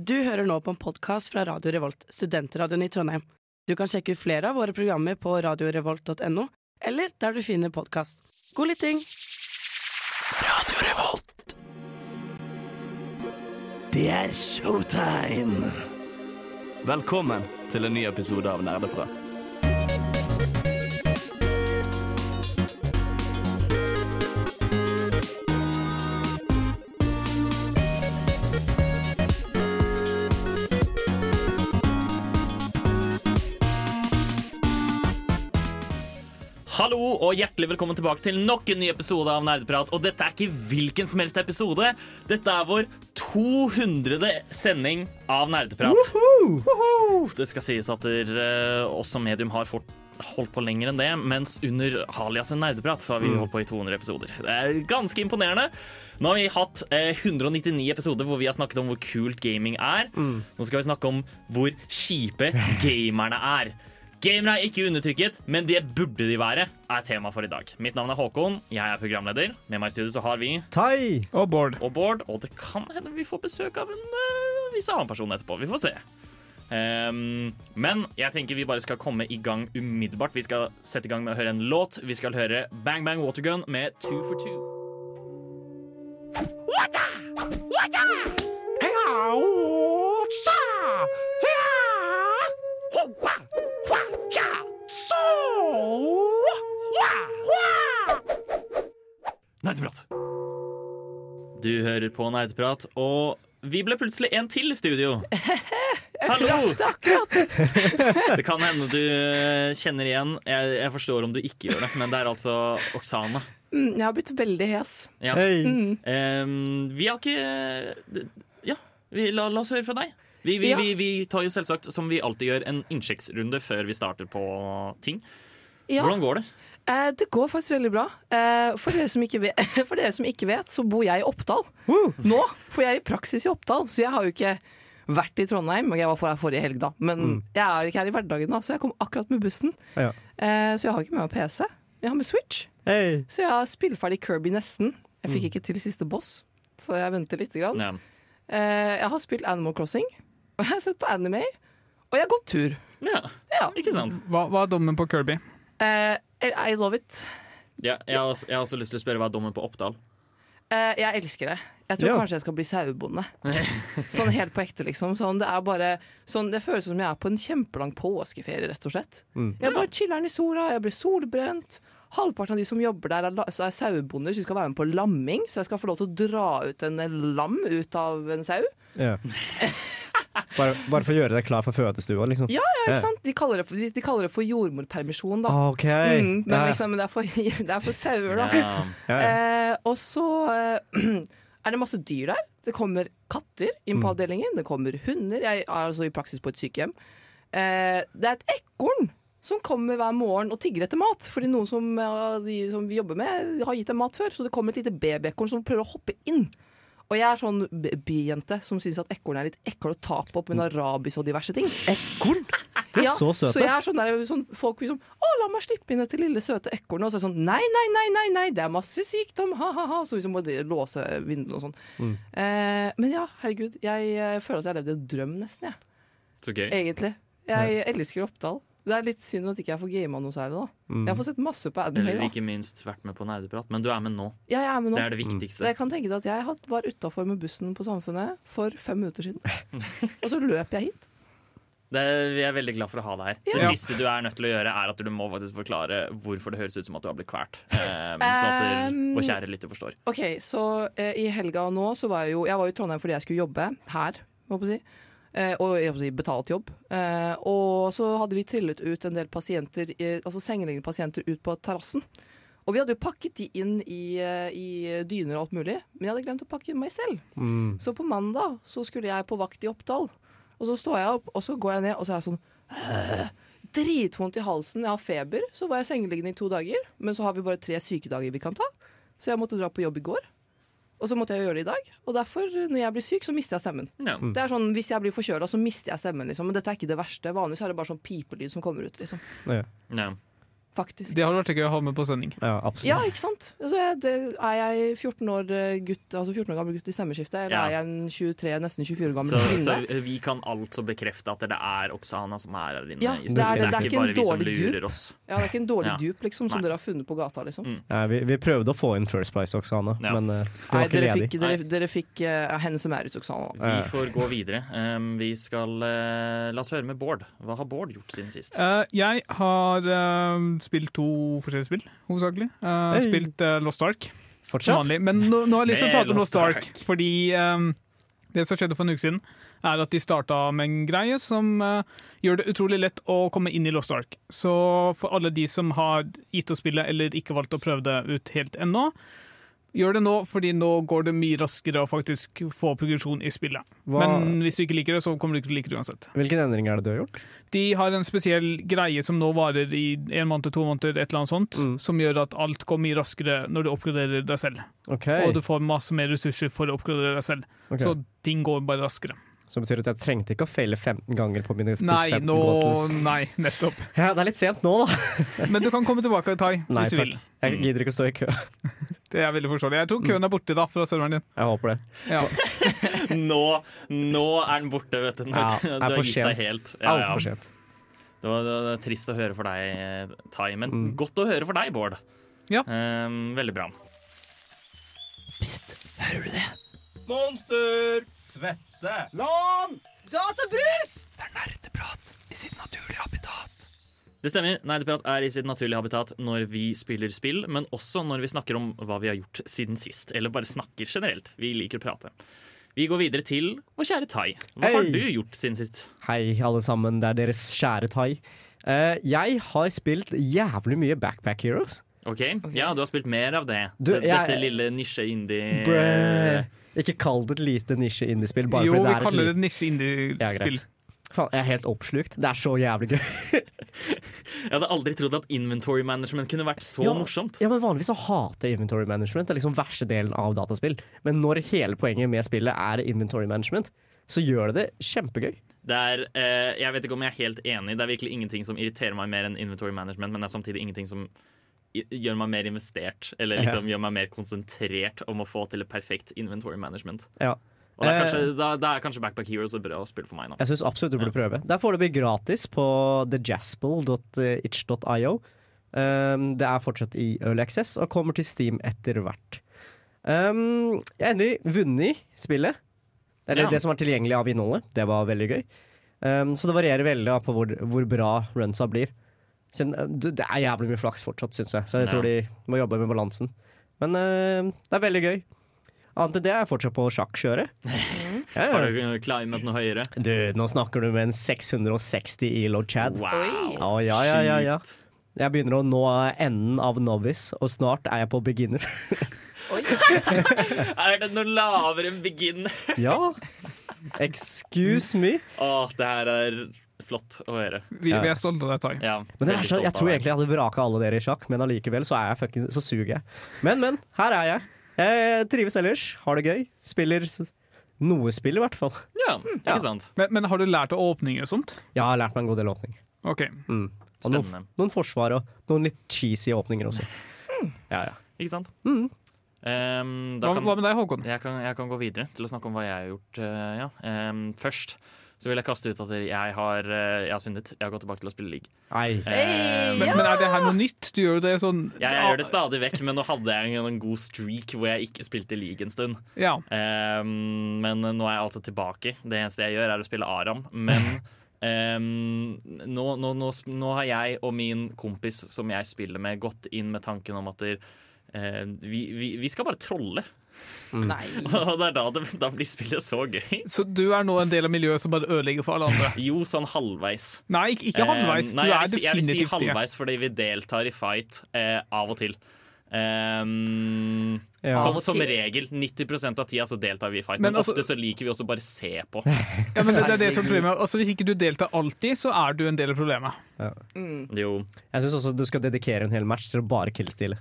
Du hører nå på en podkast fra Radio Revolt, studentradioen i Trondheim. Du kan sjekke ut flere av våre programmer på radiorevolt.no, eller der du finner podkast. God lytting! Radio Revolt. Det er showtime! Velkommen til en ny episode av Nerdeprat. Og hjertelig velkommen tilbake til nok en ny episode av Nerdeprat. Og dette er ikke hvilken som helst episode. Dette er vår 200. sending av Nerdeprat. Woho! Det skal sies at dere, uh, oss som medium har fort, holdt på lenger enn det, mens under aliasen Nerdeprat så har vi holdt på i 200 episoder. Det er ganske imponerende. Nå har vi hatt eh, 199 episoder hvor vi har snakket om hvor kult gaming er. Nå skal vi snakke om hvor kjipe gamerne er. Gamere er ikke undertrykket, men det burde de være, er tema for i dag. Mitt navn er Håkon, jeg er programleder. Med meg i studio så har vi Tai og Bård. og Bård, og det kan hende vi får besøk av en uh, viss annen person etterpå. Vi får se. Um, men jeg tenker vi bare skal komme i gang umiddelbart. Vi skal sette i gang med å høre en låt. Vi skal høre Bang Bang Watergun med Two for Two. Nerdeprat. Du hører på Nerdprat, og vi ble plutselig en til i studio. Hallo! Det kan hende du eh, kjenner igjen. Jeg, jeg forstår om du ikke gjør det, men det er altså Oksana. Mm, jeg har blitt veldig hes. Ja. Hey. Mm. Um, vi har ikke Ja, vi, la, la oss høre fra deg. Vi, vi, Ja. vi, vi tar jo selvsagt, som vi alltid gjør, en innsjekksrunde før vi starter på ting. Ja, Hvordan går det? eh, det går faktisk veldig bra. Eh, for, dere som ikke vet, for dere som ikke vet, så bor jeg i Oppdal nå. For jeg er i praksis i Oppdal, så jeg har jo ikke vært i Trondheim. Jeg var her forrige helg, da. Men jeg er ikke her i hverdagen, da, så jeg kom akkurat med bussen. Ja. Eh, så jeg har ikke med meg PC. Jeg har med Switch. Hey. Så jeg har spillferdig Kirby nesten. Jeg fikk ikke til siste boss, så jeg venter lite grann. Ja. Eh, jeg har spilt Animal Crossing, og jeg har sett på anime, og jeg har gått tur. ja, Ja. ikke sant? Hva, hva er dommen på Kirby? Eh, I love it. Ja, jeg, har også, jeg har også lyst til å spørre hva er dommen på Oppdal? Eh, jeg elsker det. Jeg tror Ja. kanskje jeg skal bli sauebonde. sånn helt på ekte, liksom. Sånn, det er bare sånn, Det føles som jeg er på en kjempelang påskeferie, rett og slett. Mm. Jeg bare chiller'n i sola, jeg blir solbrent. Halvparten av de som jobber der, er, la- så er sauebonder, så de skal være med på lamming. Så jeg skal få lov til å dra ut en lam ut av en sau. Ja. Bare, bare for å gjøre deg klar for fødestua, liksom? Ja, ja, ikke sant? De kaller det for, de, de kaller det for jordmorpermisjon, da. Okay. Mm, men Ja. liksom, det, er for, det er for sauer, da. Ja. Ja, ja. Eh, og så eh, er det masse dyr der. Det kommer katter inn på avdelingen. Det kommer hunder. Jeg er altså i praksis på et sykehjem. Eh, det er et ekorn som kommer hver morgen og tigger etter mat. Fordi noen som, de som vi jobber med, har gitt dem mat før. Så det kommer et lite babyekorn som prøver å hoppe inn. Og jeg er sånn byjente som syns at ekorn er litt ekkel å ta på med rabies og diverse ting. Ekorn? De er Ja, så søte. Så jeg er sånn der, sånn, folk blir sånn Å, la meg slippe inn dette lille søte ekornet. Og så er det sånn Nei, nei, nei, nei, nei, det er masse sykdom, ha-ha-ha. Så liksom må de låse vinduene og sånn. Mm. Eh, men ja, herregud. Jeg eh, føler at jeg har levd en drøm, nesten, jeg. Gøy. Egentlig. Jeg elsker Oppdal. Det er litt synd at ikke jeg får gama noe særlig, da. Mm. Jeg har fått sett masse på anime, Eller ikke minst vært med på Nerdeprat, men du er med nå. Ja, jeg er med nå. Det er det Mm. viktigste. Jeg kan tenke deg at jeg var utafor med bussen på Samfunnet for fem minutter siden. og så løp jeg hit. Det er, vi er veldig glad for å ha deg her. Det siste du er nødt til å gjøre, er at du må faktisk forklare hvorfor det høres ut som at du har blitt kvalt. Um, sånn at du, vår kjære lytter forstår. Ok, så uh, i helga nå så var jeg jo Jeg var i Trondheim fordi jeg skulle jobbe her, må jeg på si. Eh, og betalt jobb. Eh, og så hadde vi trillet ut en del pasienter, altså sengeliggende pasienter ut på terrassen. Og vi hadde jo pakket de inn i, eh, i dyner og alt mulig, men jeg hadde glemt å pakke meg selv. Mm. Så på mandag så skulle jeg på vakt i Oppdal. Og så står jeg opp, og så går jeg ned, og så er jeg sånn «Øh, Dritvondt i halsen, jeg har feber. Så var jeg sengeliggende i to dager, men så har vi bare tre sykedager vi kan ta. Så jeg måtte dra på jobb i går. Og så måtte jeg gjøre det i dag. Og derfor, når jeg blir syk, så mister jeg stemmen. Ja. Det er sånn, Hvis jeg blir forkjøla, så mister jeg stemmen. liksom Men dette er ikke det verste. Vanligvis er det bare sånn pipelyd som kommer ut. liksom Ja. Ja. Faktisk. Det hadde vært gøy å ha med på sending. Ja, absolutt. Ja, ikke sant? Altså, jeg- det, er jeg 14 år, eh, gutt, altså 14 år gammel gutt i stemmeskiftet, eller Ja. er jeg en 23, nesten 24 år gammel Så, kvinne? så vi kan altså bekrefte at det er Oksana som er her inne. Ja, det er det. Det er ikke en bare vi som dårlig lurer dupe. oss. Ja, det er ikke en dårlig Ja. dup liksom, som Nei. dere har funnet på gata. liksom. Mm. Ja, vi, vi prøvde å få inn First Price, Oksana, Ja. men det Nei, ikke dere ledig. fikk, dere, dere fikk uh, henne som er ute, Oksana. Vi får gå videre. Um, vi skal uh, La oss høre med Bård. Hva har Bård gjort siden sist? Eh, jeg har spilt to forskjellige spill, hovedsakelig. Uh, Hey. Spilt uh, Lost Ark Fortsatt? vanlig. Men nå, nå har jeg lyst til å prate om Lost Ark. fordi um, det som skjedde for en uke siden, er at de starta med en greie som uh, gjør det utrolig lett å komme inn i Lost Ark. Så for alle de som har gitt å spille eller ikke valgt å prøve det ut helt ennå, gjør det nå, fordi nå går det mye raskere å faktisk få progresjon i spillet. Hva, Men hvis du ikke liker det, så kommer du ikke til å like det uansett. hvilken endring er det du har gjort? De har en spesiell greie som nå varer i en måned, to måneder, et eller annet sånt, Mm. som gjør at alt går mye raskere når du oppgraderer deg selv. Okay. Og du får masse mer ressurser for å oppgradere deg selv. Okay. Så ting går bare raskere. Så betyr at jeg trengte ikke å feile 15 ganger på mine Nei, 15 nå, nei, nettopp. Ja, det er litt sent nå, da. Men du kan komme tilbake, Tai, Nei, hvis du vil. Jeg gidder ikke å stå i kø. Det er veldig forståelig. Jeg tror køen er borte da, fra serveren din. Jeg håper det. Ja. Nå, nå er den borte, vet du. Når Ja, du er har gitt deg helt. Ja, ja. Altfor sent. Det, var, det var trist å høre for deg, eh, Tai, men Mm. godt å høre for deg, Bård. Ja. Um, veldig bra. Pst, hører du det? Monster! Svette! Lan! Databrus! Det stemmer. Nerdeprat er i sitt naturlige habitat når vi spiller spill, men også når vi snakker om hva vi har gjort siden sist. Eller bare snakker generelt. Vi liker å prate. Vi går videre til vår kjære Tai. Hva har du gjort siden sist? Hei, alle sammen. Det er deres kjære Tai. Uh, jeg har spilt jævlig mye Backpack Heroes. Ok, Ja, du har spilt mer av det. Du, Dette jeg- lille nisje-indie. Ikke kall det et lite nisje-indiespill. Jo, fordi vi er kaller det nisje-indie-spill. Ja. Faen, jeg er helt oppslukt. Det er så jævlig gøy. Jeg hadde aldri trodd at inventory management kunne vært så Ja. morsomt. Ja, men Vanligvis så hater inventory management. Det er liksom verste delen av dataspill. Men når hele poenget med spillet er inventory management, så gjør det det kjempegøy. Det er, eh, jeg vet ikke om jeg er helt enig. Det er virkelig ingenting som irriterer meg mer enn inventory management, men det er samtidig ingenting som gjør meg mer investert, eller liksom gjør meg mer konsentrert om å få til et perfekt inventory management. Ja. Og det er Eh. kanskje, da, da er kanskje Backpack Heroes et bra spill for meg nå. Jeg syns absolutt du burde prøve. Det er foreløpig gratis på thejaspel.itch.io. Um, det er fortsatt i Early Access og kommer til Steam etter hvert. Um, jeg har endelig vunnet spillet. Eller Ja. det som var tilgjengelig av innholdet. Det var veldig gøy. Um, så det varierer veldig på hvor, hvor bra runsa blir. Uh, det det er jævlig mye flaks fortsatt, syns jeg. Så jeg Ja. tror de må jobbe med balansen. Men uh, det er veldig gøy. Annet enn det er jeg fortsatt på sjakkskjøret. Ja, ja. Har du climbet noe høyere? Du, nå snakker du med en 660 i load chad. Wow! Å, ja, ja, ja, ja. Jeg begynner å nå enden av novice, og snart er jeg på beginner. Er det noe lavere enn beginner? ja. Excuse me. Å, det her er flott å høre. Vi, vi er stolte av deg, Tang. Ja, Men det er jeg tror egentlig jeg hadde vraka alle dere i sjakk, men allikevel så, er jeg fucking, så suger jeg. Men, men. Her er jeg. Jeg trives ellers. Har det gøy. Spiller noe spill, i hvert fall. Ja, ikke Ja. sant? Men, men har du lært å åpninger og sånt? Ja, Jeg har lært meg en god del åpning. OK. Mm. Og noen, noen forsvar og noen litt cheesy åpninger også. Ja, ja. Ikke sant? Mm. Um, da Hva, kan, hva med deg, Håkon? jeg, kan, jeg kan gå videre til å snakke om hva jeg har gjort. Uh, ja. um, først så vil jeg kaste ut at jeg har, eh, jeg har syndet. Jeg har gått tilbake til å spille league. Hey, ja. Men, men er det her noe nytt? Du gjør jo det sånn jeg, jeg gjør det stadig vekk, men nå hadde jeg en, en god streak hvor jeg ikke spilte league en stund. Ja. Um, men nå er jeg altså tilbake. Det eneste jeg gjør, er å spille Aram. Men Um, nå, nå, nå, nå har jeg og min kompis som jeg spiller med, gått inn med tanken om at der, eh, vi, vi, vi skal bare trolle. Nei. Og det er da, det, da blir spillet så gøy. Så du er nå en del av miljøet som bare ødelegger for alle andre? Jo, sånn halvveis. Nei, ikke, ikke halvveis. Eh, nei, Du jeg er vil si- Jeg vil si definitivt det. halvveis fordi vi deltar i fight eh, av og til. Um, Ja. som, som regel. 90% av tida så deltar vi i fight, Men men, altså- ofte så liker vi også bare se på. Ja, men det, det er det som er problemet. Altså, hvis ikke du deltar alltid, så er du en del av problemet. Mm. Jo. Jeg syns også du skal dedikere en hel match til å bare killstille.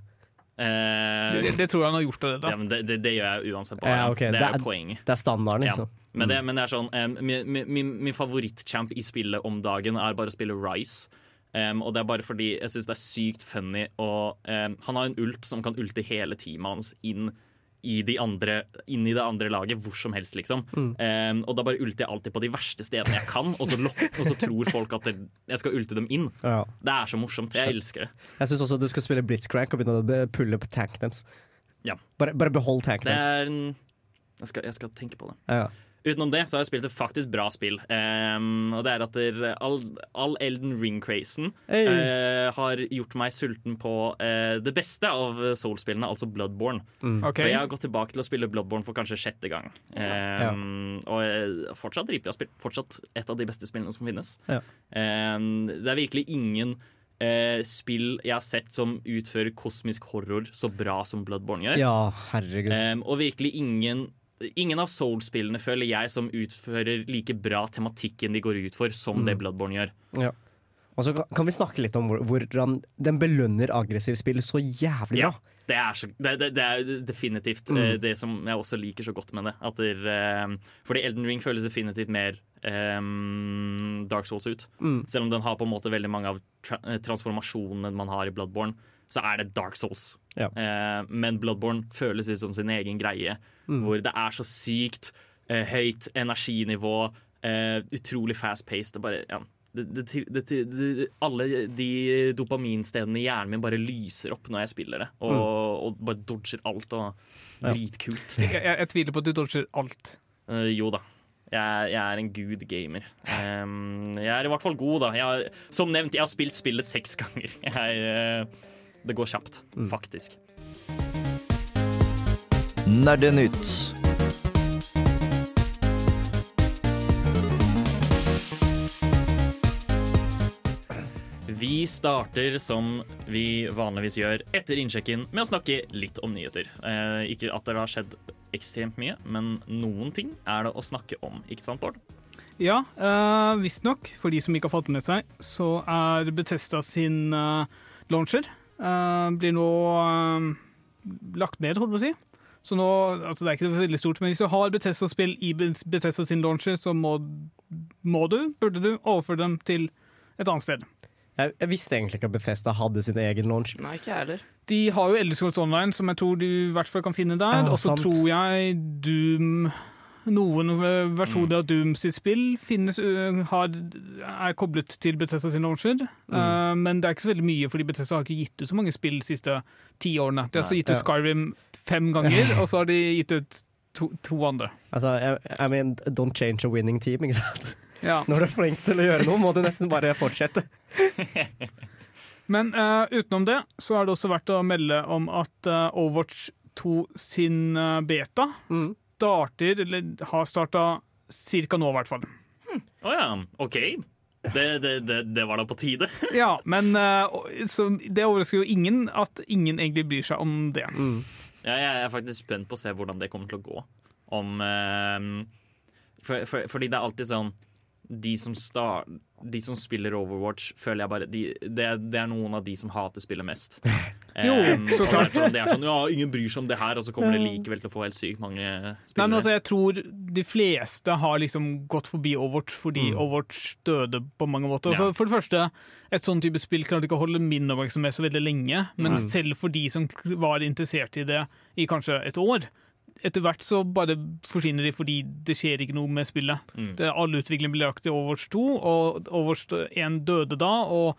Eh, Det, det tror jeg han har gjort allerede. ja, men det, det, det gjør jeg uansett bare. Ja, okay. Det det er er- poenget. Det er standarden, Ja. liksom. Men, det, men det er sånn um, min, min, min favorittchamp i spillet om dagen er bare å spille Rise. Um, og det er bare fordi jeg syns det er sykt funny og um, Han har en ult som kan ulte hele teamet hans inn i, de andre, inn i det andre laget hvor som helst, liksom. Um, og da bare ulter jeg alltid på de verste stedene jeg kan, og så, lopp, og så tror folk at det, jeg skal ulte dem inn. Ja. Det er så morsomt. Jeg elsker det. Jeg syns også du skal spille blitzcrank og begynne å pulle på tanken deres. Ja. Bare, bare behold tanken deres. er jeg skal, jeg skal tenke på det. Ja. Utenom det så har jeg spilt et faktisk bra spill. Um, og det er at der, all, all Elden Ring-crazen Hey. uh, har gjort meg sulten på uh, det beste av Soul-spillene, altså Bloodborne. Ok. Så jeg har gått tilbake til å spille Bloodborne for kanskje sjette gang. Um, Og fortsatt fortsatt dritbra spill. Fortsatt et av de beste spillene som finnes. Ja. Um, det er virkelig ingen eh, spill jeg har sett som utfører kosmisk horror så bra som Bloodborne gjør. ja, herregud. Um, og virkelig ingen Ingen av Soul-spillene føler jeg som utfører like bra tematikken de går ut for, som det Bloodborne gjør. Ja. Og så kan- vi snakke litt om hvordan den belønner aggressivt spill så jævlig bra. Ja, det er, så, det, det, det er definitivt Mm. eh, det som jeg også liker så godt med det. Det eh, fordi Elden Ring føles definitivt mer um, Dark Souls ut. Mm. Selv om den har på en måte veldig mange av tra transformasjonene man har i Bloodborne, så er det Dark Souls. Ja. Uh, men Bloodborne føles ut som sin egen greie, Mm. hvor det er så sykt eh, høyt energinivå, eh, utrolig fast-paced. Ja, det, det, det, det, det, alle de dopaminstedene i hjernen min bare lyser opp når jeg spiller det. Og, og bare dodger alt. Og dritkult. Jeg, jeg, jeg tviler på at du dodger alt. Eh, jo da. Jeg, jeg er en good gamer. Um, jeg er i hvert fall god, da. Jeg som nevnt, jeg har spilt spillet seks ganger. Jeg, uh, det går kjapt, faktisk. Nerdenytt. Vi starter som vi vanligvis gjør etter innsjekken med å snakke litt om nyheter. Eh, ikke at det har skjedd ekstremt mye, men noen ting er det å snakke om. Ikke sant, Bård? Ja, uh, visstnok, for de som ikke har fått med seg, så er Bethesda sin eh, launcher eh, blir nå eh, lagt ned, holdt på å si. Så nå, altså Det er ikke veldig stort, men hvis du har Bethesda-spill i Bethesda sin launcher, så må, må du, burde du, overføre dem til et annet sted. Jeg, jeg visste egentlig ikke at Bethesda hadde sin egen launch. Nei, ikke heller. De har jo Elder Online, som jeg tror du i hvert fall kan finne der. Ja, og så tror jeg Doom Noen eh, versjoner av Doom sitt spill finnes, har, er koblet til Bethesda sin launcher. Eh, men det er ikke så veldig mye, fordi Bethesda har ikke gitt ut så mange spill de siste ti årene. De har altså gitt ut. Skyrim fem ganger, og så har de gitt ut to, to andre. Altså, jeg, I mean, don't change a winning team, ikke sant? Ja. Når du er flink til å gjøre noe, må du nesten bare fortsette. Men uh, utenom det så er det også verdt å melde om at uh, Overwatch 2 sin uh, beta Mm. Starter, eller har starta cirka nå, i hvert fall. Å ja, OK. Det, det, det, det var da på tide. Ja, men eh, så det overrasker jo ingen at ingen egentlig bryr seg om det. Ja, jeg er faktisk spent på å se hvordan det kommer til å gå. Om eh, for, for, Fordi det er alltid sånn de som, star, de som spiller Overwatch, føler jeg bare de, det, er- det er noen av de som hater spillet mest. Jo, så og klart. Sånn, Det er sånn, ja, ingen bryr seg om det her, og så kommer det likevel til å få helt sykt mange Nei, men altså, jeg tror de fleste har liksom gått forbi Overwatch fordi Overwatch døde på mange måter. Altså, Ja. for det første, et sånn type spill kan ikke holde min oppmerksomhet så veldig lenge, men selv for de som var interessert i det i kanskje et år, etter hvert så bare forsvinner de fordi det skjer ikke noe med spillet. Mm. Det, alle utviklingen ble lagt til Overwatch 2, og Overwatch 1 døde da, og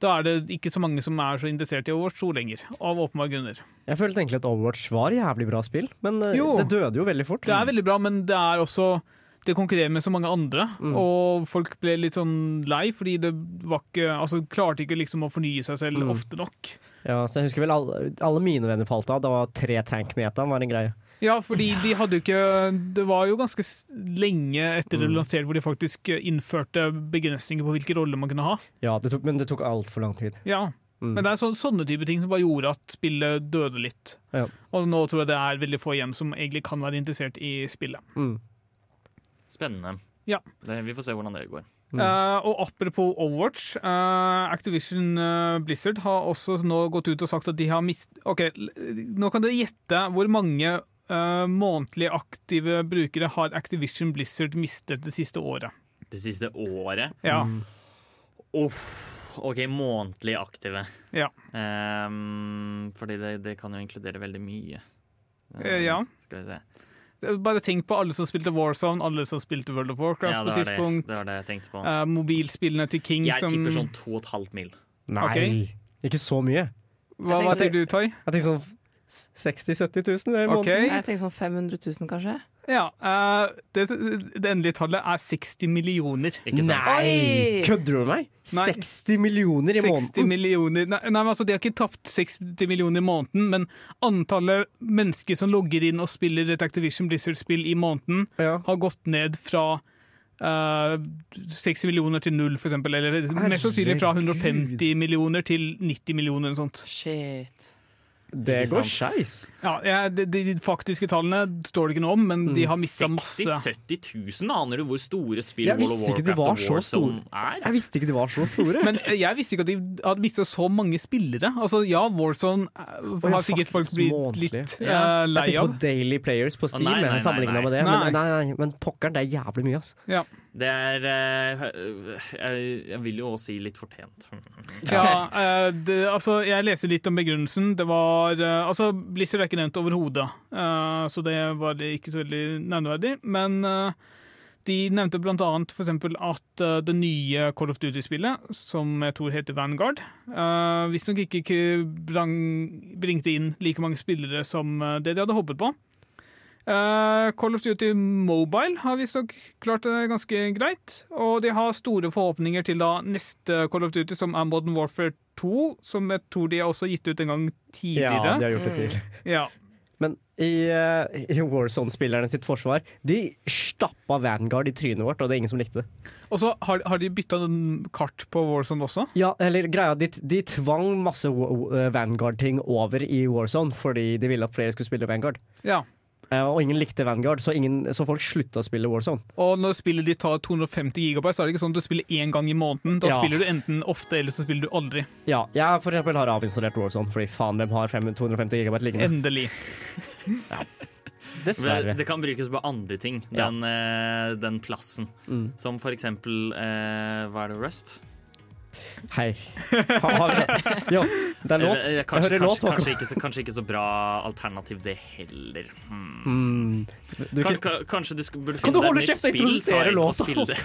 da er det ikke så mange som er så interessert i Overwatch 2 lenger, av åpenbare grunner. Jeg følte egentlig at Overwatch var jævlig bra spill, men eh, Jo. det døde jo veldig fort. Det er veldig bra, men det er også det konkurrerer med så mange andre, og folk ble litt sånn lei, fordi det var ikke Altså, klarte ikke liksom å fornye seg selv Mm. ofte nok. Ja, så jeg husker vel alle, alle mine venner falt av. Det var tre tank-meta var en greie. Ja, fordi de hadde jo ikke Det var jo ganske lenge etter det ble lansert hvor de faktisk innførte begrensninger på hvilke roller man kunne ha. Ja, det tok, men det tok altfor lang tid. Ja. Mm. Men det er sånn, sånne type ting som bare gjorde at spillet døde litt. Ja. Og nå tror jeg det er veldig få igjen som egentlig kan være interessert i spillet. Mm. Spennende. Ja. Det, vi får se hvordan det går. Mm. Uh, og apropos Overwatch, Uh, Activision uh, Blizzard har også nå gått ut og sagt at de har mist... Ok, nå kan dere gjette hvor mange eh, månedlig aktive brukere har Activision Blizzard mistet det siste året. Det siste året Ja, Uff, OK, månedlig aktive. Ja. Um, fordi det, det kan jo inkludere veldig mye. Uh, ja. Skal vi se. Bare tenk på alle som spilte Warzone, alle som spilte World of Warcraft Ja, på det var det, tidspunkt. det var det jeg tenkte på. Uh, mobilspillene til King jeg som tipper sånn 2,5 mil. Nei, okay. ikke så mye. Hva, hva tenker du, Toy? Jeg tenker sånn 60 000-70 000 i måneden. måneden. Jeg tenker sånn 500 000, kanskje. Ja, Uh, det, det endelige tallet er 60 millioner. Ikke sant? Oi! Kødder du med meg? Nei. 60 millioner i 60 måneden? millioner Nei, nei men altså De har ikke tapt 60 millioner i måneden, men antallet mennesker som logger inn og spiller et Activision Blizzard-spill i måneden, Ja. har gått ned fra Uh, 60 millioner til null, for eksempel. Eller mest sannsynlig fra 150 millioner til 90 millioner. eller sånt. Shit. Det går skeis. Ja, ja, de, de faktiske tallene står det ikke noe om, men de har mista masse. 60 000-70 000, aner du hvor store spill World of Warcraft og og Zone Warzone er? Jeg visste ikke de var så store. Men jeg visste ikke at de hadde mista så mange spillere. Altså, ja, Warzone eh, ja, har sikkert folk blitt månedlig. litt lei av jeg tenkte på Daily Players på Steam, nei, nei, nei, sammenligna nei. med det. Nei. Men, nei, nei, men pokkeren, det er jævlig mye, ass. Ja. Det er uh, jeg, jeg vil jo også si litt fortjent. Ja, uh, det, altså, jeg leser litt om begrunnelsen. Det var eh, Altså, Blizzard er ikke nevnt overhodet, eh, så det var ikke så veldig nevneverdig. Men eh, de nevnte blant for eksempel at det nye Call of Duty-spillet, som jeg tror heter Vanguard, visstnok ikke, bringte inn like mange spillere som det de hadde håpet på. Uh, Call of Duty Mobile har visstnok klart det ganske greit. Og de har store forhåpninger til da neste Call of Duty, som er Modern Warfare 2. Som jeg tror de har også gitt ut en gang tidligere. Ja, de har gjort det til. Ja, Men i, eh, i Warzone-spillerne sitt forsvar, de stappa Vanguard i trynet vårt, og det er ingen som likte det. Og så har, har de bytta kart på Warzone også. Ja, eller greia, de, de tvang masse Vanguard-ting over i Warzone fordi de ville at flere skulle spille Vanguard. Ja. Eh, og ingen likte Vanguard, så, ingen, så folk slutta å spille Warzone. Og når spillet ditt tar 250 gigabyte, så er det ikke sånn at du spiller én gang i måneden. Da Ja. spiller du enten ofte, eller så spiller du aldri. Ja, jeg for eksempel har avinstallert Warzone, fordi faen, hvem har 250 gigabyte liggende? Endelig. Dessverre. Det kan brukes på andre ting, den, ja. den plassen. Mm. Som for eksempel eh, Hva er det, Rust? Hei. Jo, det er låt. Eh, eh, Jeg Kanskje, hører låt, kanskje, ikke så, kanskje ikke så bra alternativ, det heller. Hmm. Mm. Du, Kan, kan, kanskje du burde finne deg et nytt kjeft Kan du holde kjeft og låta? spille det.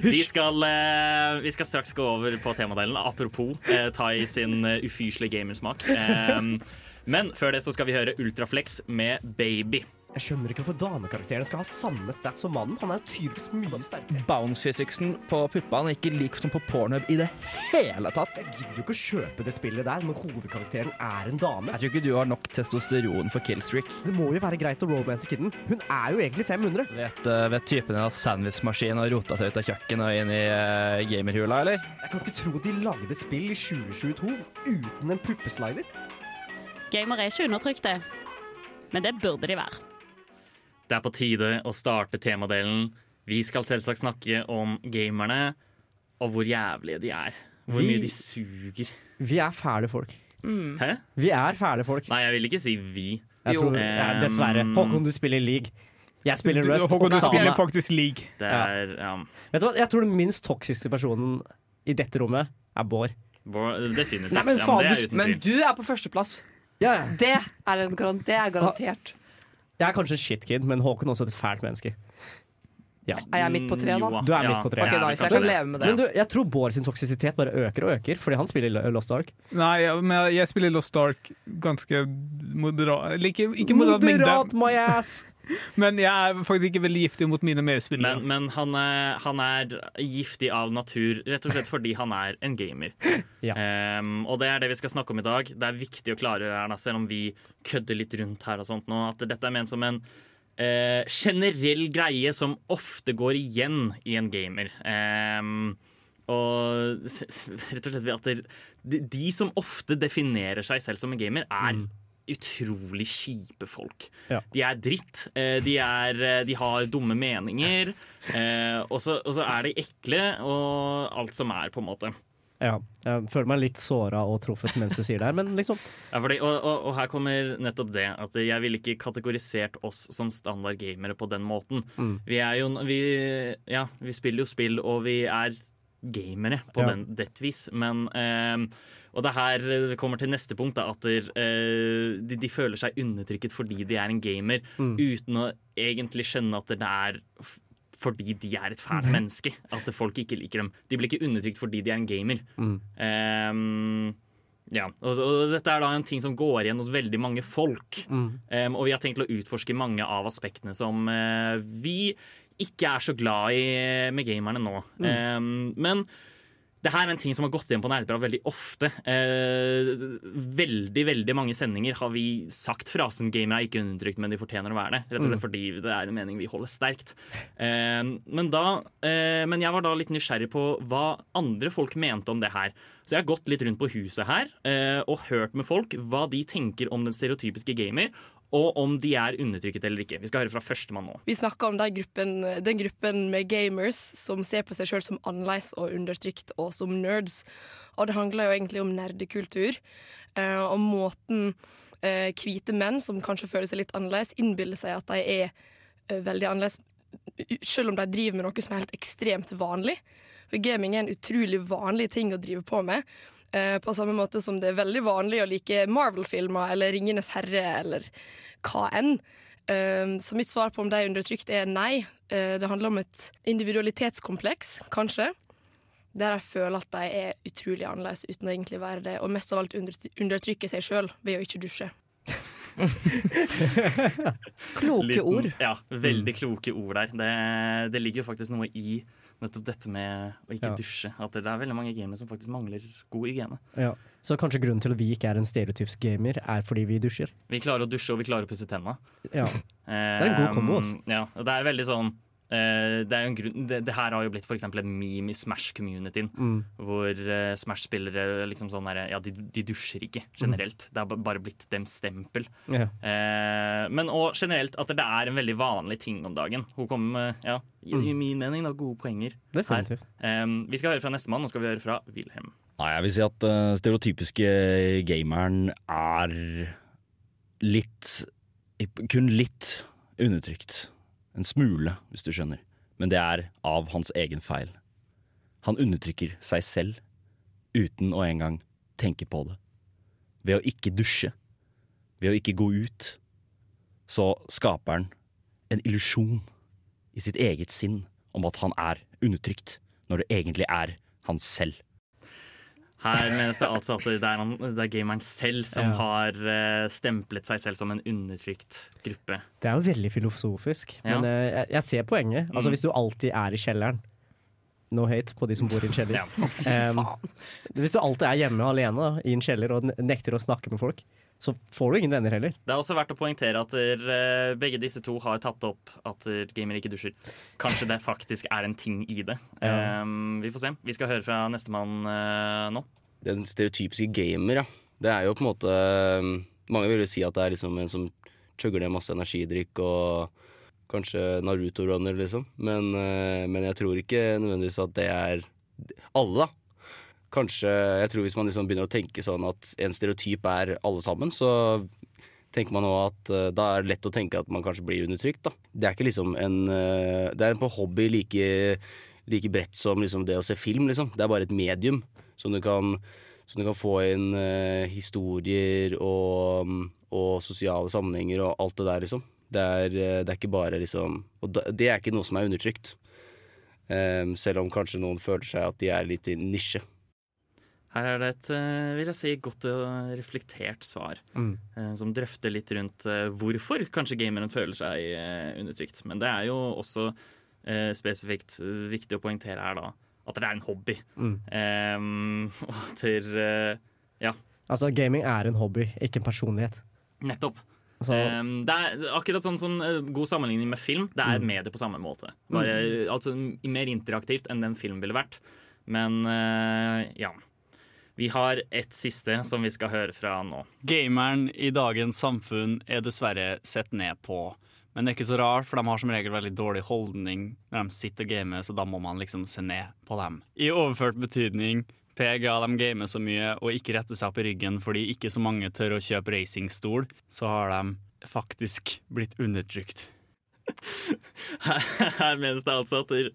vi, skal, eh, vi skal straks gå over på temadelen. Apropos eh, Tai sin ufyselige gamersmak. Men før det så skal vi høre Ultraflex med Baby. Jeg skjønner ikke hvorfor damekarakterene skal ha samme stats som mannen. Han er jo tydeligvis mye sterkere. Bounce-fysiksen på puppene er ikke lik som på pornhub i det hele tatt. Jeg gidder jo ikke å kjøpe det spillet der når hovedkarakteren er en dame. Jeg tror ikke du har nok testosteron for killstreak. Det må jo være greit å romance kidden. Hun er jo egentlig 500. Vet, uh, vet typen din at sandwichmaskinen har rota seg ut av kjøkkenet og inn i uh, gamerhula, eller? Jeg kan ikke tro de lagde spill i 2022 uten en puppeslider. Gamer er ikke undertrykte, men det burde de være. Det er på tide å starte temadelen. Vi skal selvsagt snakke om gamerne og hvor jævlige de er. Hvor Vi- mye de suger. Vi er fæle folk. Hæ? Vi er fæle folk. Nei, jeg vil ikke si vi. Jeg Jo. tror, ja, dessverre. Håkon, du spiller league. Jeg spiller Du, Rust. Håkon, og du spiller faktisk league. Det er ja, Vet du hva? Jeg tror den minst toksiske personen i dette rommet er Bård. Bård Definitivt. Nei, men ja, faen, det du- er uten Men du er på førsteplass. Ja, ja. Det er, en garan det er garantert. Jeg er kanskje en shitkid, men Håkon er også et fælt menneske. Er jeg midt på tre, da? Du er ja, midt på tre. Ok, jeg er nice. Jeg kan leve med det. Men du, jeg tror Bård sin toksisitet bare øker og øker, fordi han spiller Lost Ark. Nei, men jeg spiller Lost Ark ganske moderat ikke, ikke moderat Moderat, mengde, my ass! Men jeg er faktisk ikke veldig giftig mot mine medspillere. Men, men han, er, han er giftig av natur, rett og slett fordi han er en gamer. Ja. Um, og det er det vi skal snakke om i dag. Det er viktig å klare her, selv om vi kødder litt rundt her og sånt nå, at dette er ment som en uh, generell greie som ofte går igjen i en gamer. Um, og rett og slett ved at de, de som ofte definerer seg selv som en gamer, er utrolig kjipe folk. Ja. De er dritt. eh, De, er, eh, de har dumme meninger. eh, Og så, og så er de ekle, og alt som er, på en måte. Ja, jeg føler meg litt såra og truffet mens du sier det her, men liksom Ja, fordi, og, og, og her kommer nettopp det. At jeg ville ikke kategorisert oss som standard gamere på den måten. Mm. Vi er jo vi, Ja, vi spiller jo spill, og vi er gamere på Ja. den, det vis. Men eh, Og det her eh, kommer til neste punkt, da, at eh, de, de føler seg undertrykket fordi de er en gamer, Mm. uten å egentlig skjønne at det er fordi de er et fælt menneske. At folk ikke liker dem. De blir ikke undertrykt fordi de er en gamer. Mm. Um, ja, og, og dette er da en ting som går igjen hos veldig mange folk. Mm. Um, og vi har tenkt å utforske mange av aspektene som uh, vi ikke er så glad i med gamerne nå. Um, men det her er en ting som har gått igjen på Nerdeprat veldig ofte. Eh, veldig veldig mange sendinger har vi sagt frasen 'gamere er ikke undertrykt, men de fortjener å være det'. Rett og slett fordi det er en mening vi holder sterkt. Eh, men, da, eh, men jeg var da litt nysgjerrig på hva andre folk mente om det her. Så jeg har gått litt rundt på huset her eh, og hørt med folk hva de tenker om den stereotypiske gamer, og om de er undertrykket eller ikke. Vi skal høre fra førstemann nå. Vi snakker om den gruppen, den gruppen med gamers som ser på seg sjøl som annerledes og undertrykt og som nerds. Og det handler jo egentlig om nerdekultur. eh, og måten eh, hvite menn som kanskje føler seg litt annerledes, innbiller seg at de er eh, veldig annerledes, selv om de driver med noe som er helt ekstremt vanlig. For gaming er en utrolig vanlig ting å drive på med. Eh, på samme måte som det er veldig vanlig å like Marvel-filmer eller Ringenes herre eller hva enn. Eh, Så mitt svar på om de er undertrykt, er nei. Eh, Det handler om et individualitetskompleks, kanskje. Der de føler at de er utrolig annerledes uten å egentlig være det, og mest av alt undertrykker undertrykke seg sjøl ved å ikke dusje. Kloke Liten- ord. Ja, veldig kloke ord der. Det, det ligger jo faktisk noe i nettopp dette med å ikke Ja. dusje. At det er veldig mange gamere som faktisk mangler god hygiene. Ja. Så kanskje grunnen til at vi ikke er en stereotyps gamer, er fordi vi dusjer. Vi klarer å dusje, og vi klarer å pusse tenna. Ja. Det er en god kombo, altså. Ja, og det er veldig sånn det, er jo en grunn, det, det her har jo blitt for eksempel en meme i Smash-communityen, Mm. hvor eh, Smash-spillere liksom sånn der, ja, de, de dusjer ikke generelt. Det har bare blitt dem stempel. Yeah. Eh, men og generelt at det er en veldig vanlig ting om dagen. Hun kommer med, ja, i, i min mening, da, gode poenger. Definitivt. her. Eh, vi skal høre fra nestemann. Nå skal vi høre fra Wilhelm. Nei, jeg vil si at uh, stereotypiske gameren er litt Kun litt undertrykt. En smule, hvis du skjønner. Men det er av hans egen feil. Han undertrykker seg selv uten å engang tenke på det. Ved å ikke dusje, ved å ikke gå ut, så skaper han en illusjon i sitt eget sinn om at han er undertrykt, når det egentlig er han selv. Her menes det altså at det er, det er gameren selv som Ja. har eh, stemplet seg selv som en undertrykt gruppe. Det er jo veldig filosofisk, Ja. men eh, jeg, jeg ser poenget. Altså Mm. Hvis du alltid er i kjelleren No hate på de som bor i en kjeller. Ja. Um, hvis du alltid er hjemme alene da, i en kjeller og nekter å snakke med folk, så får du ingen venner heller. Det er også verdt å poengtere at eh, begge disse to har tatt opp at Gamer gamere ikke dusjer. Kanskje det faktisk er en ting i det. Ja. Um, vi får se. Vi skal høre fra nestemann uh, nå. Den stereotypiske gamer, ja. Det er jo på en måte Mange vil jo si at det er liksom en som chugger ned masse energidrikk og kanskje Naruto-runner, liksom. Men, eh, men jeg tror ikke nødvendigvis at det er alle, da. Kanskje Jeg tror hvis man liksom begynner å tenke sånn at en stereotyp er alle sammen, så tenker man også at uh, da er det lett å tenke at man kanskje blir undertrykt, da. Det er ikke liksom en uh, Det er på hobby like, like bredt som liksom det å se film, liksom. Det er bare et medium som du kan, som du kan få inn uh, historier og, og sosiale sammenhenger og alt det der, liksom. Det er, det er ikke bare liksom Og det er ikke noe som er undertrykt. Um, selv om kanskje noen føler seg at de er litt i nisje. Her er det et eh, vil jeg si, godt og reflektert svar, Mm. eh, som drøfter litt rundt eh, hvorfor kanskje gameren føler seg undertrykt. Men det er jo også eh, spesifikt viktig å poengtere her da at det er en hobby. Mm. Um, og at eh, ja, Altså, Gaming er en hobby, ikke en personlighet. nettopp. Altså, Um, det er akkurat sånn som god sammenligning med film. Det er Mm. medie på samme måte. Bare, Altså mer interaktivt enn den film ville vært. Men uh, ja. Vi har et siste som vi skal høre fra nå. Gameren i dagens samfunn er dessverre sett ned på. Men det er ikke så rart, for de har som regel veldig dårlig holdning når de sitter og gamer, så da må man liksom se ned på dem. I overført betydning, PGA de gamer så mye og ikke retter seg opp i ryggen fordi ikke så mange tør å kjøpe racingstol, så har de faktisk blitt undertrykt. Her, her menes det altså at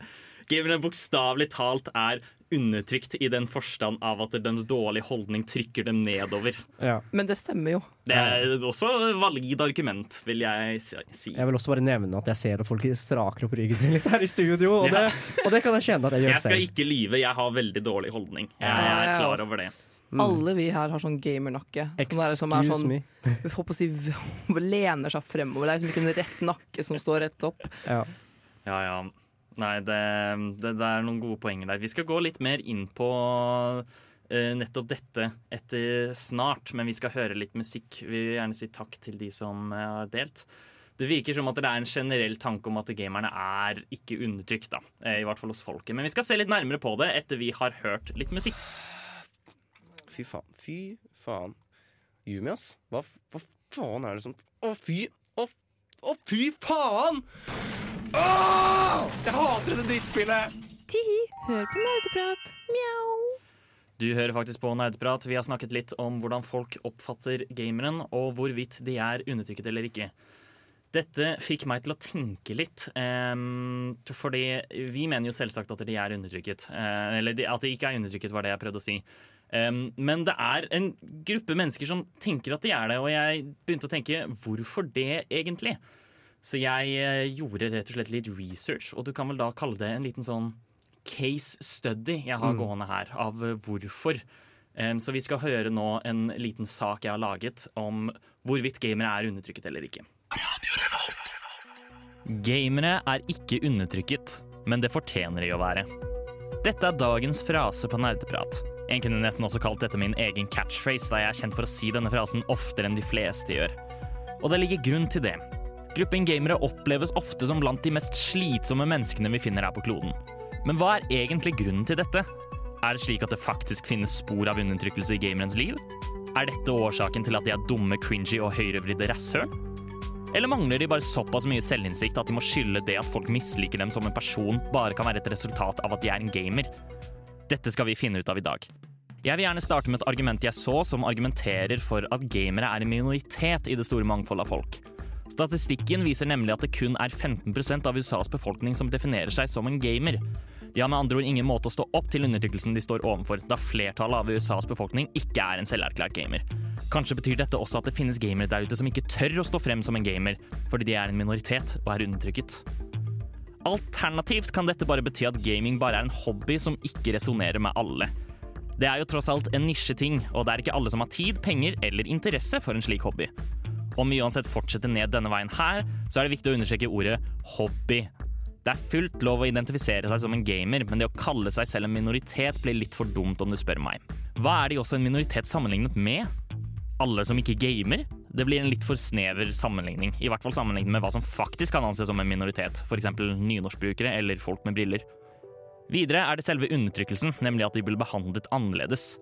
gamerne bokstavelig talt er undertrykt i den forstand av at deres dårlige holdning trykker dem nedover. Ja. Men det stemmer jo. Det er også valgid valid argument, vil jeg si. Jeg vil også bare nevne at jeg ser at folk straker opp ryggen sin litt her i studio, og, Ja. det, og det kan jeg kjenne at jeg gjør Jeg skal selv. ikke lyve, jeg har veldig dårlig holdning. Jeg er klar over det. Alle vi her har sånn gamernakke. Som er, som er sånn, me. vi får på å si, lener seg fremover. Det er liksom ikke en rett nakke som står rett opp. Ja. Ja, ja. Nei, det, det, det er noen gode poenger der. Vi skal gå litt mer inn på uh, nettopp dette etter snart, men vi skal høre litt musikk. Vi vil gjerne si takk til de som uh, har delt. Det virker som at det er en generell tanke om at gamerne er ikke undertrykt, da. eh, I hvert fall hos folket. Men vi skal se litt nærmere på det etter vi har hørt litt musikk. Fy faen. Fy faen. Yumi, ass. Hva, hva faen er det som Å, fy! Å, å, fy faen! Åh! Jeg hater dette drittspillet! Tihi, hør på nerdeprat. Mjau. Du hører faktisk på Nerdeprat. Vi har snakket litt om hvordan folk oppfatter gameren, og hvorvidt de er undertrykket eller ikke. Dette fikk meg til å tenke litt, Um, fordi vi mener jo selvsagt at de er undertrykket. Uh, eller de, at de ikke er undertrykket, var det jeg prøvde å si. Um, men det er en gruppe mennesker som tenker at de er det, og jeg begynte å tenke hvorfor det egentlig? Så jeg eh, gjorde rett og slett litt research, og du kan vel da kalle det en liten sånn case study jeg har Mm. gående her, av eh, hvorfor. Um, så vi skal høre nå en liten sak jeg har laget om hvorvidt gamere er undertrykket eller ikke. Gamere er ikke undertrykket, men det fortjener de å være. Dette er dagens frase på nerdeprat. En kunne nesten også kalt dette min egen catchphrase, da jeg er kjent for å si denne frasen oftere enn de fleste gjør. Og det ligger grunn til det. Gruppen gamere oppleves ofte som blant de mest slitsomme menneskene vi finner her på kloden. Men hva er egentlig grunnen til dette? Er det slik at det faktisk finnes spor av undertrykkelse i gamerens liv? Er dette årsaken til at de er dumme, cringy og høyrevridde rasshøl? Eller mangler de bare såpass mye selvinnsikt at de må skylde det at folk misliker dem som en person, bare kan være et resultat av at de er en gamer? Dette skal vi finne ut av i dag. Jeg vil gjerne starte med et argument jeg så som argumenterer for at gamere er en minoritet i det store mangfoldet av folk. Statistikken viser nemlig at det kun er 15% av USAs befolkning som definerer seg som en gamer. De har med andre ord ingen måte å stå opp til undertrykkelsen de står overfor, da flertallet av USAs befolkning ikke er en selverklært gamer. Kanskje betyr dette også at det finnes gamere der ute som ikke tør å stå frem som en gamer, fordi de er en minoritet og er undertrykket. Alternativt kan dette bare bety at gaming bare er en hobby som ikke resonnerer med alle. Det er jo tross alt en nisjeting, og det er ikke alle som har tid, penger eller interesse for en slik hobby. Om vi uansett fortsetter ned denne veien her, så er det viktig å understreke ordet hobby. Det er fullt lov å identifisere seg som en gamer, men det å kalle seg selv en minoritet blir litt for dumt om du spør meg. Hva er de også en minoritet sammenlignet med? Alle som ikke gamer? Det blir en litt for snever sammenligning, i hvert fall sammenlignet med hva som faktisk kan anses som en minoritet, f.eks. nynorskbrukere eller folk med briller. Videre er det selve undertrykkelsen, nemlig at de blir behandlet annerledes.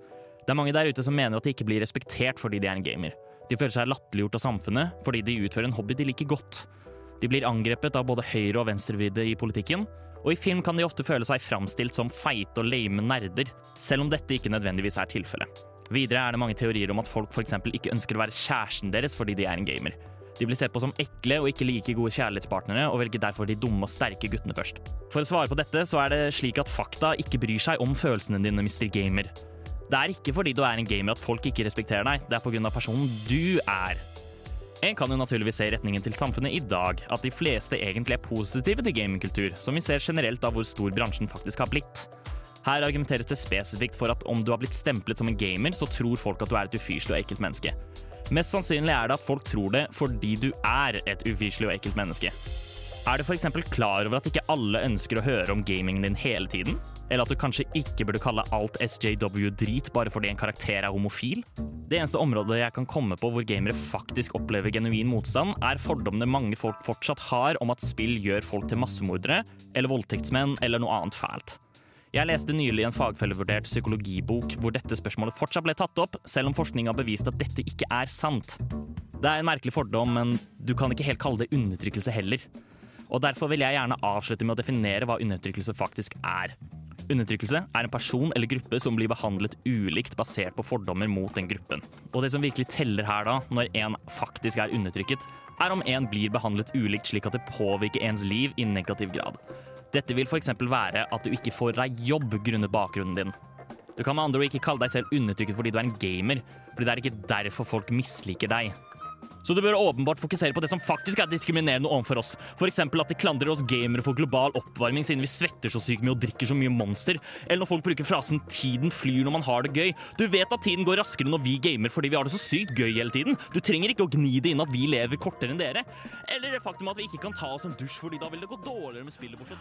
Det er mange der ute som mener at de ikke blir respektert fordi de er en gamer. De føler seg latterliggjort av samfunnet fordi de utfører en hobby de liker godt. De blir angrepet av både høyre- og venstrevridde i politikken, og i film kan de ofte føle seg framstilt som feite og lame nerder, selv om dette ikke nødvendigvis er tilfellet. Videre er det mange teorier om at folk f.eks. ikke ønsker å være kjæresten deres fordi de er en gamer. De blir sett på som ekle og ikke like gode kjærlighetspartnere, og velger derfor de dumme og sterke guttene først. For å svare på dette, så er det slik at fakta ikke bryr seg om følelsene dine, Mr. Gamer. Det er ikke fordi du er en gamer at folk ikke respekterer deg, det er pga. personen du er. En kan jo naturligvis se retningen til samfunnet i dag, at de fleste egentlig er positive til gamingkultur, som vi ser generelt av hvor stor bransjen faktisk har blitt. Her argumenteres det spesifikt for at om du har blitt stemplet som en gamer, så tror folk at du er et ufyselig og ekkelt menneske. Mest sannsynlig er det at folk tror det fordi du er et ufyselig og ekkelt menneske. Er du f.eks. klar over at ikke alle ønsker å høre om gamingen din hele tiden? Eller at du kanskje ikke burde kalle alt SJW-drit bare fordi en karakter er homofil? Det eneste området jeg kan komme på hvor gamere faktisk opplever genuin motstand, er fordommene mange folk fortsatt har om at spill gjør folk til massemordere eller voldtektsmenn eller noe annet fælt. Jeg leste nylig en fagfellevurdert psykologibok hvor dette spørsmålet fortsatt ble tatt opp, selv om forskning har bevist at dette ikke er sant. Det er en merkelig fordom, men du kan ikke helt kalle det undertrykkelse heller. Og Derfor vil jeg gjerne avslutte med å definere hva undertrykkelse faktisk er. Undertrykkelse er en person eller gruppe som blir behandlet ulikt basert på fordommer mot den gruppen. Og det som virkelig teller her da, når en faktisk er undertrykket, er om en blir behandlet ulikt slik at det påvirker ens liv i negativ grad. Dette vil f.eks. være at du ikke får deg jobb grunnet bakgrunnen din. Du kan med andre ord ikke kalle deg selv undertrykket fordi du er en gamer, fordi det er ikke derfor folk misliker deg. Så du bør åpenbart fokusere på det som faktisk er diskriminerende overfor oss. F.eks. at de klandrer oss gamere for global oppvarming siden vi svetter så sykt mye og drikker så mye monster. Eller når folk bruker frasen 'tiden flyr når man har det gøy'. Du vet at tiden går raskere når vi gamer fordi vi har det så sykt gøy hele tiden. Du trenger ikke å gni det inn at vi lever kortere enn dere. Eller det faktum at vi ikke kan ta oss en dusj fordi da vil det gå dårligere med spillet vårt.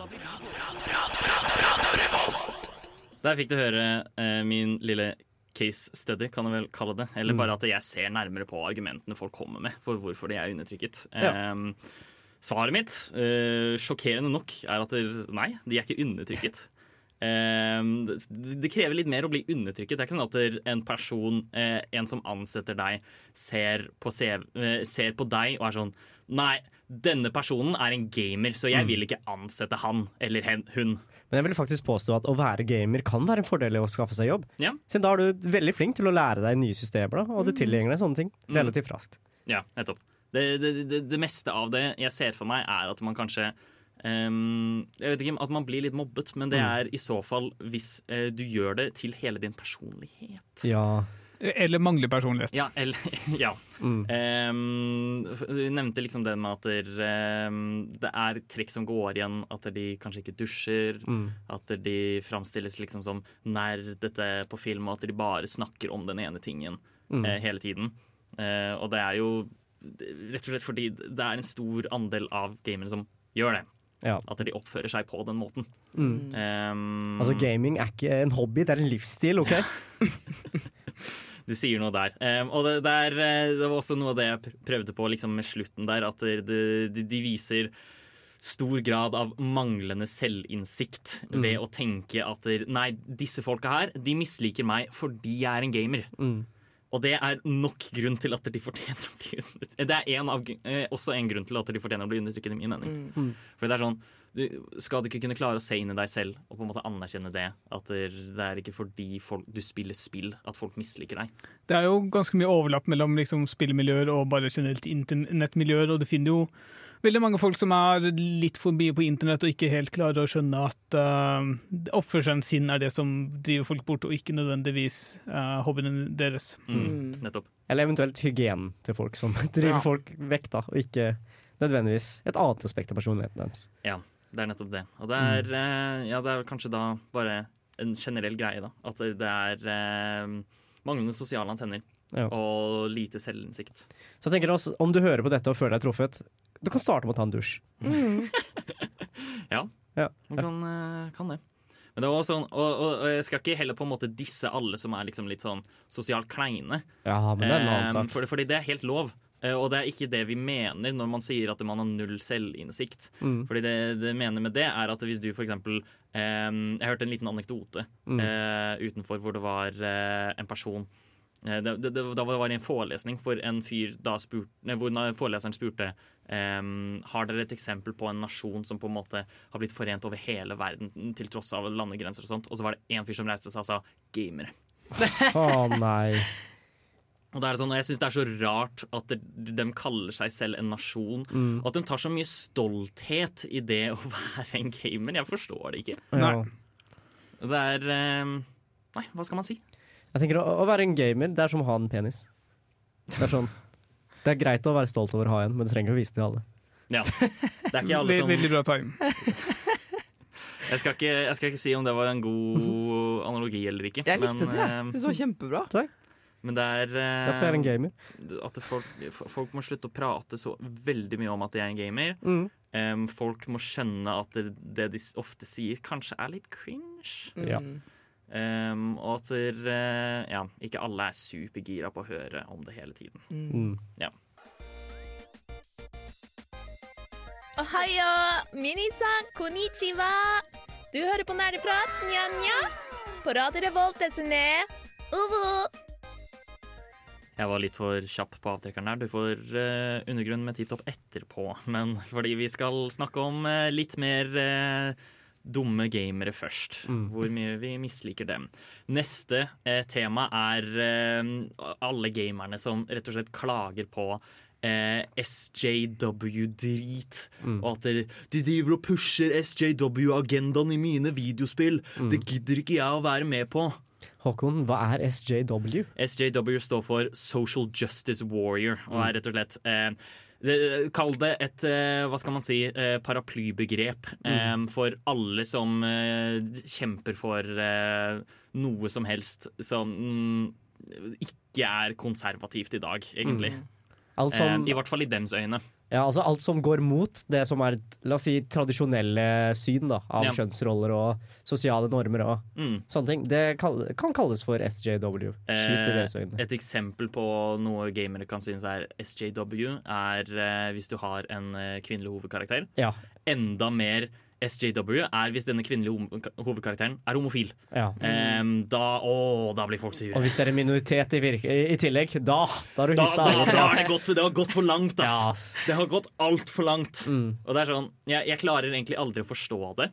Der fikk du høre eh, min lille case study, kan jeg vel kalle det. Eller Mm. bare at jeg ser nærmere på argumentene folk kommer med for hvorfor de er undertrykket. Ja. Em, svaret mitt, eh, sjokkerende nok, er at det, nei, de er ikke undertrykket. Em, det, det krever litt mer å bli undertrykket. Det er ikke sånn at en person, eh, en som ansetter deg, ser på, CV, eh, ser på deg og er sånn Nei, denne personen er en gamer, så jeg Mm. vil ikke ansette han eller hen, hun. Men jeg vil faktisk påstå at å være gamer kan være en fordel i å skaffe seg jobb. Ja. Siden da er du veldig flink til å lære deg nye systemer, da, og du tilgjenger deg sånne ting Mm. relativt raskt. Ja, nettopp. Det, det, det, det meste av det jeg ser for meg, er at man kanskje um, Jeg vet ikke, At man blir litt mobbet, men det Mm. er i så fall hvis uh, du gjør det til hele din personlighet. Ja. Eller mangler personlighet. Ja, eller Ja. Mm. Um, du nevnte liksom det med at der, um, det er trekk som går igjen. At de kanskje ikke dusjer. Mm. At de framstilles liksom som nerdete på film, og at de bare snakker om den ene tingen Mm. uh, hele tiden. Uh, og det er jo rett og slett fordi det er en stor andel av gamere som gjør det. Ja. At de oppfører seg på den måten. Mm. Ehm, Altså, gaming er ikke en hobby, det er en livsstil, OK? Du sier noe der. Um, og det, der, eh, det var også noe av det jeg prøvde på liksom, med slutten der, at det, de, de viser stor grad av manglende selvinnsikt Mm. ved å tenke at nei, disse folka her, de misliker meg fordi jeg er en gamer. Mm. Og det er nok grunn til at de fortjener å bli undertrykt. Det er en av, eh, også en grunn til at de fortjener å bli undertrykt, i min mening. Mm. For det er sånn du, Skal du ikke kunne klare å se inn i deg selv og på en måte anerkjenne det? At det, det er ikke fordi folk, du spiller spill at folk misliker deg. Det er jo ganske mye overlapp mellom liksom, spillmiljøer og bare generelt internettmiljøer, og du finner jo veldig mange folk som er litt forbi på internett og ikke helt klarer å skjønne at uh, oppførselen sin er det som driver folk bort, og ikke nødvendigvis uh, hobbyen deres. Mm. Nettopp. Eller eventuelt hygienen til folk som driver Ja. folk vekk, da, og ikke nødvendigvis et annet aspekt av personligheten deres. Ja, det er nettopp det. Og det er, eh, ja, det er kanskje da bare en generell greie, da. At det det er eh, manglende sosiale antenner. Ja. Og lite selvinnsikt. Så jeg tenker også, om du hører på dette og føler deg truffet, du kan starte med å ta en dusj. Ja, Ja. man kan, eh, kan det. Men det var sånn, og, og, og jeg skal ikke heller på en måte disse alle som er liksom litt sånn sosialt kleine. Ja, men det er en annen sak. for, fordi det er helt lov. Eh, Og det er ikke det vi mener når man sier at man har null selvinnsikt. Mm. Fordi det det mener med det, er at hvis du eksempel eh, Jeg hørte en liten anekdote Mm. eh, utenfor hvor det var eh, en person eh, det, det, det, Da var det en forelesning for en fyr da spurt, hvor foreleseren spurte eh, Har dere et eksempel på en nasjon som på en måte har blitt forent over hele verden til tross av landegrenser og sånt? Og så var det en fyr som reiste seg og sa gamere. Å nei. Og det er sånn, og Jeg syns det er så rart at de, de kaller seg selv en nasjon. Mm. Og at de tar så mye stolthet i det å være en gamer. Jeg forstår det ikke. Ja. Det er um, Nei, hva skal man si? Jeg tenker å, å være en gamer, det er som å ha en penis. Det er sånn Det er greit å være stolt over å ha en, men du trenger ikke å vise det til alle. Ja. Det er ikke alle som Veldig bra time. jeg skal, ikke, jeg skal ikke si om det var en god analogi eller ikke. Jeg likte det. eh, Det var kjempebra. Men det er eh, Derfor er jeg en gamer. At folk, folk må slutte å prate så veldig mye om at de er en gamer. Mm. Folk må skjønne at det, det de ofte sier, kanskje er litt cringe. Ja. Em, og at der, eh, ja, ikke alle er supergira på å høre om det hele tiden. Mm. Ja. Ohayo, minisan, konnichiwa. Du hører på Nerdeprat, nja-nja. På Radio Revolt, desene. Uvu. Jeg var litt for kjapp på avtrekkeren der. Du får uh, undergrunn med titt opp etterpå. Men fordi vi skal snakke om uh, litt mer eh, dumme gamere først. Mm. Hvor mye vi misliker dem. Neste eh, tema er eh, alle gamerne som rett og slett klager på eh, SJW-drit. Mm. Og at de, de driver og pusher SJW-agendaen i mine videospill. Mm. Det gidder ikke jeg å være med på. Håkon, hva er SJW? SJW står for Social Justice Warrior, og Mm. er rett og slett eh, Kall det et eh, hva skal man si, eh, paraplybegrep eh, Mm. for alle som kjemper for noe som helst som mm, ikke er konservativt i dag, egentlig. Mm. Altså, I hvert fall i dems øyne. Ja, altså Alt som går mot det som er la oss si, tradisjonelle syn da, av Ja. kjønnsroller og sosiale normer og Mm. sånne ting, det kan kalles for SJW. Eh, et eksempel på noe gamere kan synes er SJW, er eh, hvis du har en eh, kvinnelig hovedkarakter. Ja. Enda mer SJW er hvis denne kvinnelige hovedkarakteren er homofil. Ja. Um, da, å, da blir folk sure. Og hvis det er en minoritet i, virke, i, tillegg, da, da har du hytta. da, da har det gått, det har gått for langt, ass. Ja, ass. Det har gått altfor langt. Mm. Og det er sånn, jeg, jeg klarer egentlig aldri å forstå det.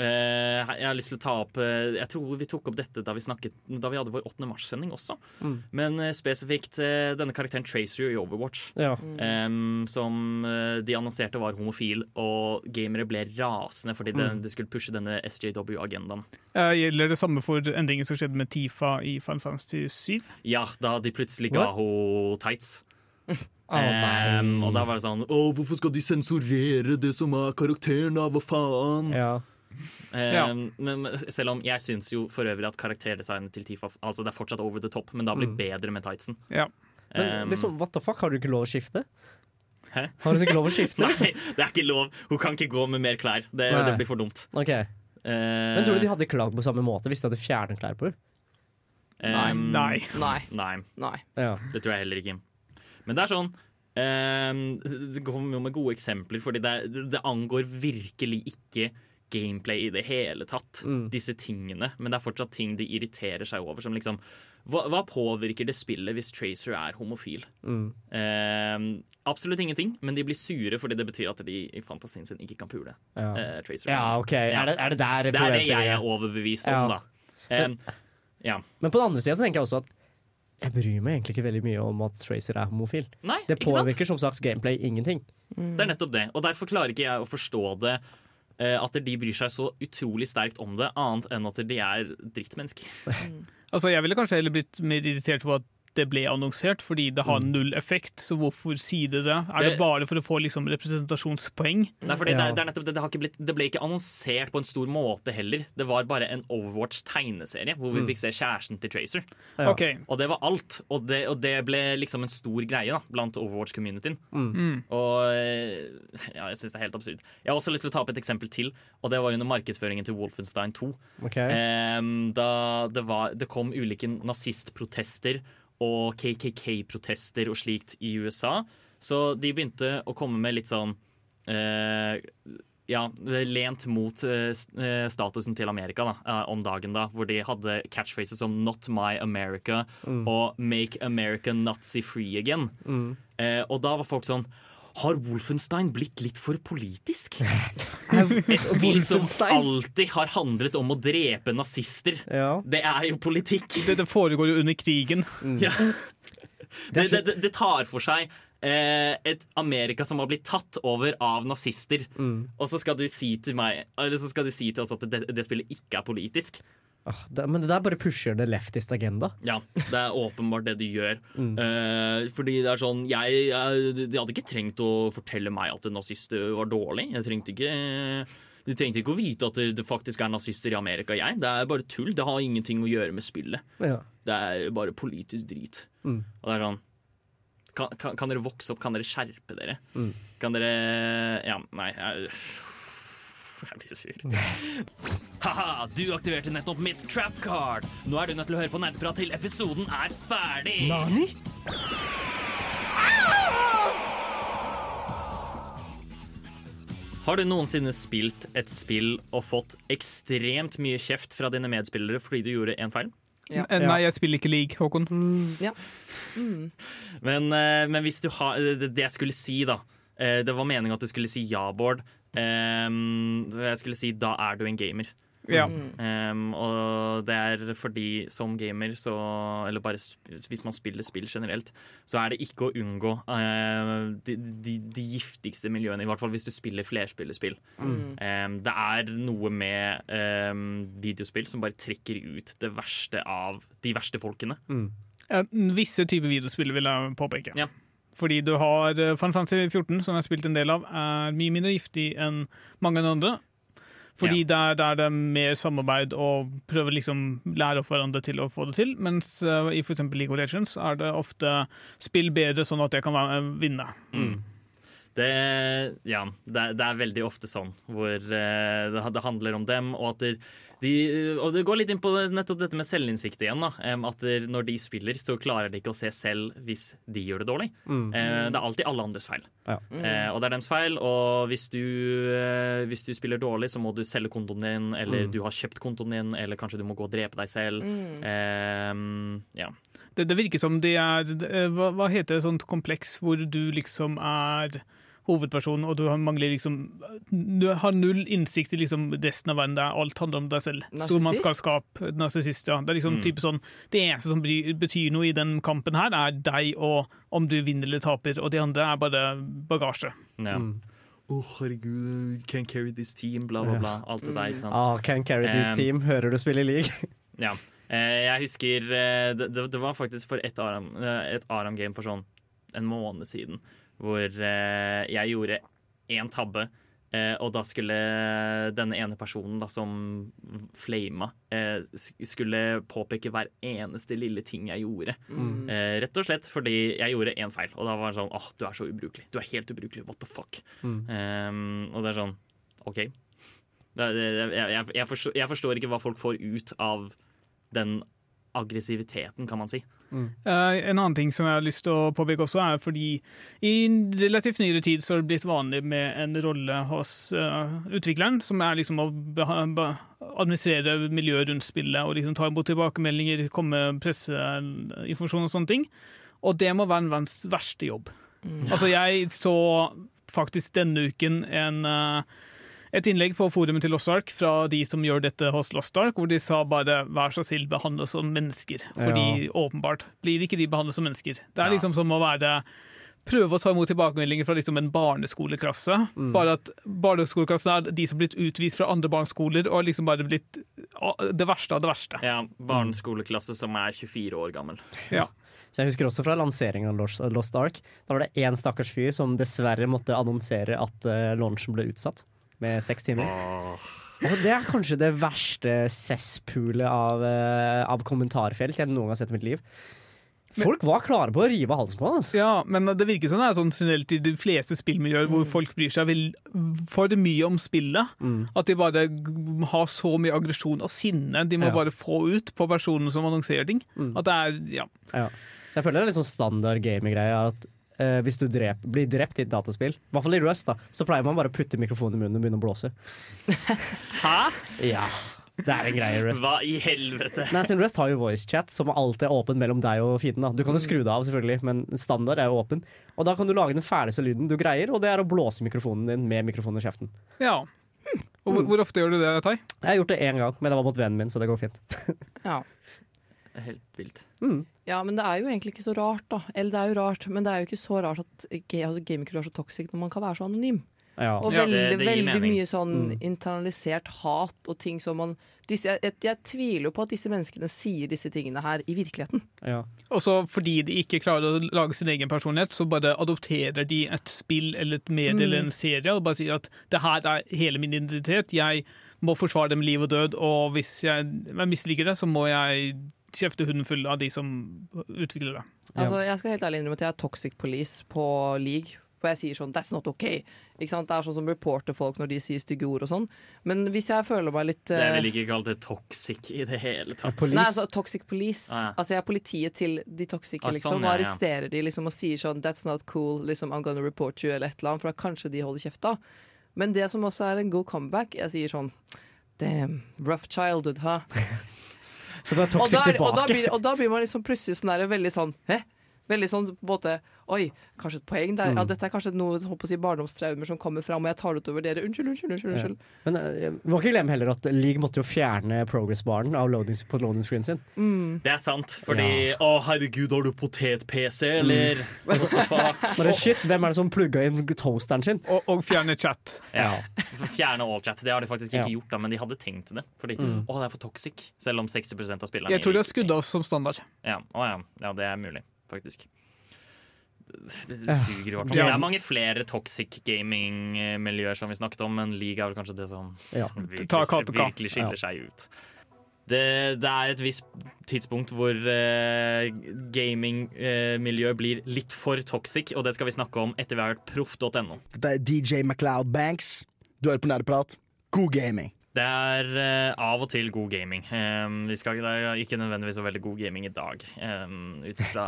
Eh, jeg har lyst til å ta opp eh, Jeg tror vi tok opp dette da vi, snakket, da vi hadde vår 8. mars-sending også. Mm. Men eh, spesifikt denne karakteren Tracer i Overwatch. Ja. um, som de annonserte var homofil, og gamere ble rasende fordi Mm. det skulle pushe denne SJW-agendaen. Gjelder det samme for endringen som skjedde med Tifa i Final Fantasy 7? Ja, da de plutselig ga henne tights. Oh, um, og da var det sånn Å, hvorfor skal de sensurere det som er karakteren, da? Hva faen? Ja. Em, Ja. men, men selv om jeg syns jo for øvrig at karakterdesignet til Tifa Altså det er fortsatt over the top, men da blir Mm. bedre med tightsen. Ja. Men um, liksom, what the fuck, har du ikke lov å skifte? Hæ? Har du ikke lov å skifte? Nei, liksom? det er ikke lov. Hun kan ikke gå med mer klær. Det, det blir for dumt. Ok. Uh, Men tror du de hadde klagd på samme måte hvis de hadde fjernet klær på henne? Um, Nei. Nei. Nei. Nei. Ja. Det tror jeg heller ikke. Men det er sånn um, Det kommer jo med gode eksempler, fordi det, det angår virkelig ikke gameplay i det hele tatt, Mm. disse tingene. Men det er fortsatt ting de irriterer seg over. Som liksom Hva, hva påvirker det spillet hvis Tracer er homofil? Mm. Eh, absolutt ingenting, men de blir sure fordi det betyr at de i fantasien sin ikke kan pule. Ja. eh, Tracer. Ja, ok. Er det, er det der Det er det jeg er overbevist Ja. om, da. Em, ja. Men på den andre sida så tenker jeg også at jeg bryr meg egentlig ikke veldig mye om at Tracer er homofil. Nei, det ikke sant? påvirker som sagt gameplay ingenting. Det er nettopp det. Og derfor klarer ikke jeg å forstå det. Eh, At de bryr seg så utrolig sterkt om det, annet enn at de er drittmennesker. Altså, jeg ville kanskje heller blitt mer irritert på at det ble annonsert, fordi det har null effekt. Så hvorfor si det? det? Er det Det- bare for å få liksom, representasjonspoeng? Nei, fordi det, er- det, er nettopp det, det, har ikke blitt, det ble ikke annonsert på en stor måte heller. Det var bare en Overwatch-tegneserie hvor vi Mm. fikk se kjæresten til Tracer. Ja. Okay. Og det var alt. Og det, og det ble liksom en stor greie da, blant Overwatch-communityen. Mm. Mm. Og eh, ja, jeg syns det er helt absurd. Jeg har også lyst til å ta opp et eksempel til, og det var under markedsføringen til Wolfenstein 2. Okay. Um, da det, var, det kom ulike nazistprotester og KKK-protester og slikt i USA. Så de begynte å komme med litt sånn eh, ja, lent mot eh, eh, statusen til Amerika da, eh, om dagen, da, hvor de hadde catchphrases som 'Not my America' Mm. og 'Make America Nazi free again'. Mm. Eh, og da var folk sånn Har Wolfenstein blitt litt for politisk? Et spill som alltid har handlet om å drepe nazister. Det er jo politikk. Det, det foregår jo under krigen. Ja. Det, det, det, det tar for seg eh, et Amerika som har blitt tatt over av nazister. Mm. Og så skal du si til meg Eller så skal du si til oss at det, det spillet ikke er politisk. Ah, det, men det der bare pusher the leftist agenda. Ja, det er åpenbart det de gjør. Mm. Eh, fordi det er sånn jeg, jeg, De hadde ikke trengt å fortelle meg at nazister var dårlig. Jeg trengte ikke De trengte ikke å vite at det, det faktisk er nazister i Amerika. Jeg. Det er bare tull. Det har ingenting å gjøre med spillet. Ja. Det er bare politisk drit. Mm. Og det er sånn kan, kan, kan dere vokse opp? Kan dere skjerpe dere? Mm. Kan dere Ja, nei jeg, jeg blir sur. Haha, du aktiverte nettopp mitt trap card. Nå er du nødt til å høre på nerdeprat til episoden er ferdig. Nani? Har du noensinne spilt et spill og fått ekstremt mye kjeft fra dine medspillere fordi du gjorde en feil? Ja. Eh, Nei, jeg spiller ikke league, Håkon. Ja. Mm. Men, eh, men hvis du har Det det jeg skulle si, da eh, Det var meningen at du skulle si ja, Bård. Eh, Jeg skulle si da er du en gamer. Ja. Um, og det er fordi som gamer, så Eller bare hvis man spiller spill generelt, så er det ikke å unngå uh, de, de, de giftigste miljøene. I hvert fall hvis du spiller flerspillerspill. Mm. Um, det er noe med um, videospill som bare trekker ut det verste av de verste folkene. Ja, visse typer videospill vil jeg påpeke. Fordi du har eh, Final Fantasy 14, som jeg har spilt en del av, er mye mindre giftig enn mange andre. Fordi der, der er det mer samarbeid og prøver liksom lære opp hverandre til å få det til. Mens uh, i f.eks. League of Legends er det ofte spill bedre, sånn at jeg kan være, vinne. Mm. Det, ja, det, er- det er veldig ofte sånn, hvor uh, det, det handler om dem, og at der, de, og det går litt inn på nettopp dette med selvinnsikt igjen. Da. At når de spiller, så klarer de ikke å se selv hvis de gjør det dårlig. Mm. Eh, Det er alltid alle andres feil. Ja. Mm. og det er deres feil. Og hvis du, eh, hvis du spiller dårlig, så må du selge kontoen din, eller Mm. du har kjøpt kontoen din, eller kanskje du må gå og drepe deg selv. Mm. Eh, ja. Det, det virker som det er det, er- hva, hva heter det sånt kompleks hvor du liksom er hovedpersonen, og du har, mangler liksom Du har null innsikt i liksom resten av verden. Der alt handler om deg selv. Stormannsgalskap. Narsissist, ja. Det er liksom Mm. type sånn Det eneste som betyr noe i den kampen her, er deg og om du vinner eller taper, og de andre er bare bagasje. Ja. Mm. Å, herregud, can't carry this team, bla, bla, bla. Alt det der, ikke sant. Ah, can carry this Um, team. Hører du spiller league? Ja. Eh, jeg husker eh, det, det, var faktisk for et Aram, eh, et Aram-game for sånn en måned siden, hvor eh, jeg gjorde én tabbe. Eh, og da skulle denne ene personen da, som flama, eh, skulle påpeke hver eneste lille ting jeg gjorde. Mm. Eh, rett og slett fordi jeg gjorde én feil. Og da var det sånn åh, du er så ubrukelig. Du er helt ubrukelig. What the fuck? Mm. Um, og det er sånn OK. Det, det, jeg, jeg, jeg, forstår, jeg forstår ikke hva folk får ut av den aggressiviteten, kan man si. Eh, en annen ting som jeg har lyst til å påpeke også, er fordi i relativt nyere tid så har det blitt vanlig med en rolle hos uh, utvikleren, som er liksom å administrere miljøet rundt spillet og liksom ta imot tilbakemeldinger, komme med presseinformasjon og sånne ting. Og det må være en venns verste jobb. Altså, jeg så faktisk denne uken en eh, et innlegg på forumet til Lost Ark fra de som gjør dette hos Lost Ark, hvor de sa bare 'vær så snill, behandle oss som mennesker'. Fordi åpenbart blir ikke de behandlet som mennesker. Det er Ja. liksom som å være Prøve å ta imot tilbakemeldinger fra liksom en barneskoleklasse. Mm. Bare at barneskoleklassen er de som har blitt utvist fra andre barneskoler og har liksom bare blitt det verste av det verste. Ja, Barneskoleklasse som er 24 år gammel. Ja. Så jeg husker også fra lanseringen av Lost, Lost Ark. Da var det én stakkars fyr som dessverre måtte annonsere at uh, launchen ble utsatt med seks timer. Og det er kanskje det verste cesspoolet av, eh, av kommentarfelt jeg noen gang har sett i mitt liv. Folk var klare på å rive halsen på han. Altså. Ja, men det virker som det er sånn generelt i de fleste spillmiljøer hvor folk bryr seg vel for mye om spillet. At de bare har så mye aggresjon og sinne de må Ja. bare få ut på personen som annonserer ting. At det er, ja. Ja. Så jeg føler det er litt sånn standard gamergreie at eh, hvis du drep, blir drept i et dataspill, i hvert fall i Rust, da, så pleier man bare å putte mikrofonen i munnen og begynne å blåse. Hæ? Ja, det er en greie i Rust. Hva i helvete? Nei, sin Rust har jo voicechat, som alltid er åpen mellom deg og fienden. da. Du kan jo skru det av, selvfølgelig, men standard er jo åpen. Og da kan du lage den fæleste lyden du greier, og det er å blåse mikrofonen din med mikrofonen i kjeften. ja. Og hvor, hvor ofte gjør du det, Tai? Jeg har gjort det én gang, men det var mot vennen min, så det går fint. Ja. Helt vilt. ja, men det er jo egentlig ikke så rart, da. Eller det er jo rart, men det er jo ikke så rart at altså, gamingkultur er så toxic når man kan være så anonym. Ja. Og Ja, veldig, det- det gir veldig mening. mye sånn Mm. internalisert hat og ting som man disse, jeg, jeg, tviler jo på at disse menneskene sier disse tingene her i virkeligheten. Ja. Og så fordi de ikke klarer å lage sin egen personlighet, så bare adopterer de et spill eller et medie eller en serie og bare sier at det her er hele min identitet, jeg må forsvare dem liv og død, og hvis jeg, jeg misliker det, så må jeg kjefte hunden full av de som utvikler det. Altså, jeg skal helt ærlig innrømme at jeg er toxic police på league. For jeg sier sånn 'that's not okay'. Ikke sant? Det er sånn som reporter folk når de sier stygge ord og sånn. Men hvis jeg føler meg litt Jeg er vel ikke kalt det toxic i det hele tatt. Nei, altså Toxic police. Ah, ja. Altså Jeg er politiet til de toxice, Ah, liksom. sånn, og ja, Og arresterer de liksom og sier sånn 'that's not cool', liksom 'I'm gonna report you', eller et eller annet. For da kanskje de holder kjeft da. Men det som også er en god comeback, jeg sier sånn Damn, rough childhood, ha. Så da, er- og, da blir, og da blir man liksom plutselig sånn der, veldig sånn Hæ? Veldig sånn på en måte Oi, kanskje et poeng der. Mm. Ja, dette er kanskje noe håper på å si, barndomstraumer som kommer fram, og jeg tar det utover dere. Unnskyld, unnskyld, unnskyld. unnskyld. Ja. Men eh, må ikke glemme heller at League måtte jo fjerne progress-baren loading, på loading screen sin. Mm. Det er sant, fordi Å, herregud, har du potet-PC, eller? The fuck? Bare shit, hvem er det som plugga inn toasteren sin? Og, og fjerne chat. Ja. Fjerne all chat. Det har de faktisk ikke Ja. gjort, da, men de hadde tenkt det. Fordi Mm. å, det er for toxic. Selv om 60% av spillerne Jeg tror de har skudd oss som standard. Ja, å, ja. ja, det er mulig, faktisk. Det, det suger i hvert fall. Det er mange flere toxic gaming-miljøer som vi snakket om, men League er vel kanskje det som Ja. virkelig, virkelig skiller seg ut. Det, det er et visst tidspunkt hvor uh, gamingmiljøet blir litt for toxic, og det skal vi snakke om etter vi har hørt proff.no. Dette er DJ MacLeod Banks. Du hører på Nerdeprat. God gaming. Det er eh, av og til god gaming. Um, vi skal, det er ikke nødvendigvis så veldig god gaming i dag, um, ut fra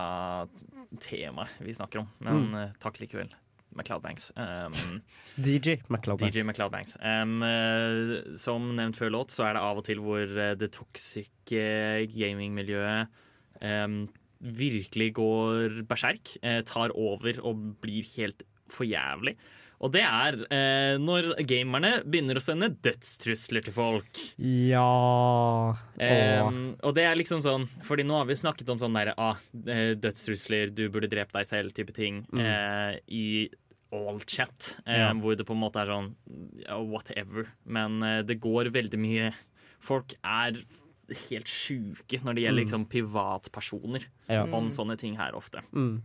temaet vi snakker om. Men Mm. uh, takk likevel, MacLeod Banks. Um, DJ MacLeod Banks. DJ MacLeod Banks. Um, eh, som nevnt før låt, så er det av og til hvor eh, det toxic gamingmiljøet virkelig går berserk, Uh, tar over og blir helt for jævlig. Og det er eh, når gamerne begynner å sende dødstrusler til folk. Ja eh, og det er liksom sånn Fordi nå har vi snakket om sånn der ah, eh, dødstrusler, du burde drepe deg selv, type ting, Mm. eh, i all-chat, eh, Ja. hvor det på en måte er sånn ja, whatever. Men eh, det går veldig mye Folk er helt sjuke når det gjelder Mm. liksom privatpersoner Ja. om sånne ting her ofte. Mm.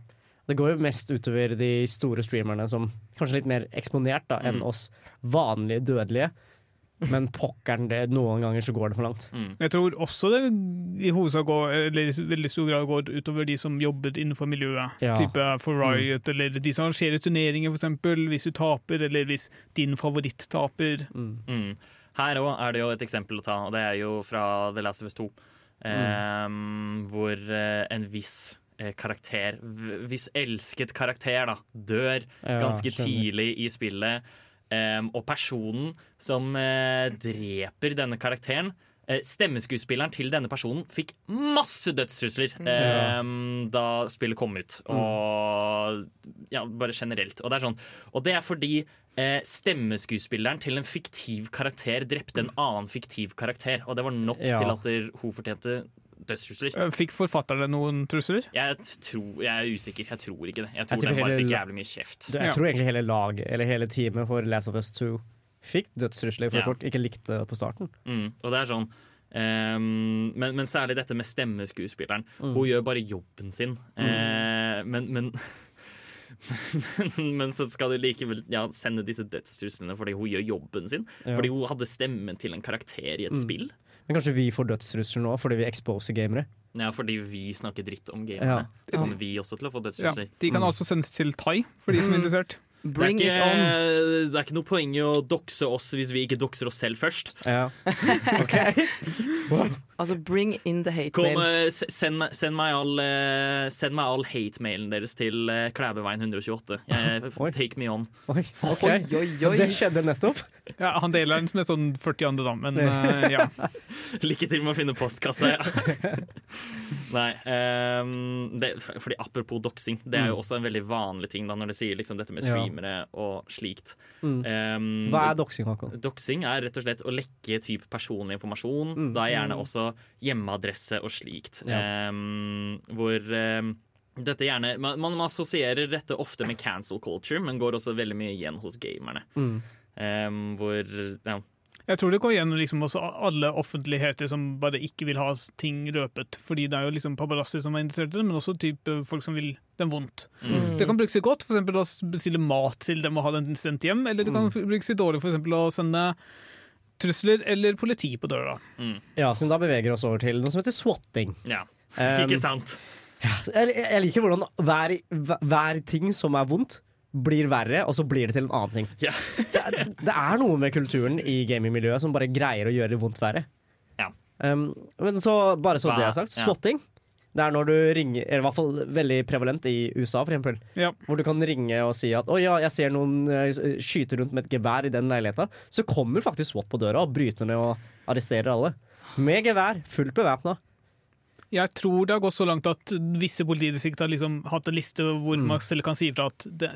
Det går jo mest utover de store streamerne som kanskje litt mer eksponert da, enn Mm. oss vanlige dødelige. Men pokkeren, det, noen ganger så går det for langt. Mm. Jeg tror også det i hovedsak går, eller i veldig stor grad går utover de som jobber innenfor miljøet. Ja. Type for Riot, eller de som arrangerer turneringer, f.eks. Hvis du taper, eller hvis din favoritt taper. Mm. Her òg er det jo et eksempel å ta, og det er jo fra The Last of Us 2. eh, hvor en viss karakter, Hvis elsket karakter, da, dør Ja, ganske skjønner. tidlig i spillet. um, og personen som uh, dreper denne karakteren eh, Stemmeskuespilleren til denne personen fikk masse dødstrusler Ja. em, da spillet kom ut. Og ja, bare generelt. Og det er sånn Og det er fordi eh, stemmeskuespilleren til en fiktiv karakter drepte en annen fiktiv karakter. Og det var nok Ja. til at hun fortjente dødstrusler. Eh, Fikk forfatterne noen trusler? Jeg, tror, jeg er usikker. Jeg tror ikke det. Jeg tror, Jeg den bare hele fikk jævlig mye kjeft. Jeg tror egentlig hele laget, eller hele teamet for Last of Us 2 fikk dødstrusler fordi Ja. folk ikke likte det på starten. Mm, og det er sånn Um, men, men særlig dette med stemmeskuespilleren. Mm. Hun gjør bare jobben sin. Eh, men, men, men Men så skal du likevel ja, sende disse dødstruslene fordi hun gjør jobben sin. Ja. Fordi hun hadde stemmen til en karakter i et Mm. spill. Men kanskje vi får dødstrusler nå fordi vi exposer gamere? Ja, fordi vi snakker dritt om Ja. Så kommer vi også til å få Ja, de kan altså sendes til Thai, for de som er interessert. Det, er ikke, det er ikke noe poeng i å dokse oss hvis vi ikke dokser oss selv først. Ja. Altså, bring in the hate Kom, mail. eh, send, meg, send meg all, eh, send meg all hate-mailen deres til Klæbeveien 128. Jeg, take me on. Oi, Okay. Oi, oi, oi. Det skjedde nettopp. Ja, han deler den som et sånn 40 andre, da, men uh, ja. Lykke til med å finne postkassa. Ja. Nei, um, det, fordi Apropos doxing, det er jo Mm. også en veldig vanlig ting da når det sier liksom dette med Ja. Streamere og slikt. Mm. Um, Hva er doxing, Håkon? Doxing er rett og slett å lekke typ personlig informasjon. Mm. Da gjerne Mm. også hjemmeadresse og slikt. Ja. Um, hvor um, dette gjerne man, man assosierer dette ofte med cancel culture, men går også veldig mye igjen hos gamerne. Mm. Ehm, hvor ja, Jeg tror det går gjennom liksom også alle offentligheter som bare ikke vil ha ting røpet. Fordi det er jo liksom paparazzoer som er interessert i det, men også type folk som vil dem vondt. Mm. Det kan brukes i godt, f.eks. å bestille mat til dem og ha den sendt hjem. Eller det kan Mm. brukes i dårlig, f.eks. å sende trusler eller politi på døra. Ja, så da beveger vi oss over til noe som heter swatting. Ja, Um, ikke sant? Jeg, jeg liker hvordan hver, hver ting som er vondt, blir verre, og så blir det til en annen ting. Ja. det, er, det er noe med kulturen i gamingmiljøet som bare greier å gjøre det vondt verre. Ja. Um, men så, bare så Hva- det er sagt, ja. swatting. Det er når du ringer, eller i hvert fall veldig prevalent i USA, for eksempel. Ja. Hvor du kan ringe og si at 'å ja, jeg ser noen eh, skyte rundt med et gevær i den leiligheta'. Så kommer faktisk SWAT på døra og bryter ned og arresterer alle. Med gevær, fullt bevæpna. Jeg tror det har gått så langt at visse politidistrikt har liksom hatt en liste hvor man selv kan si ifra at det,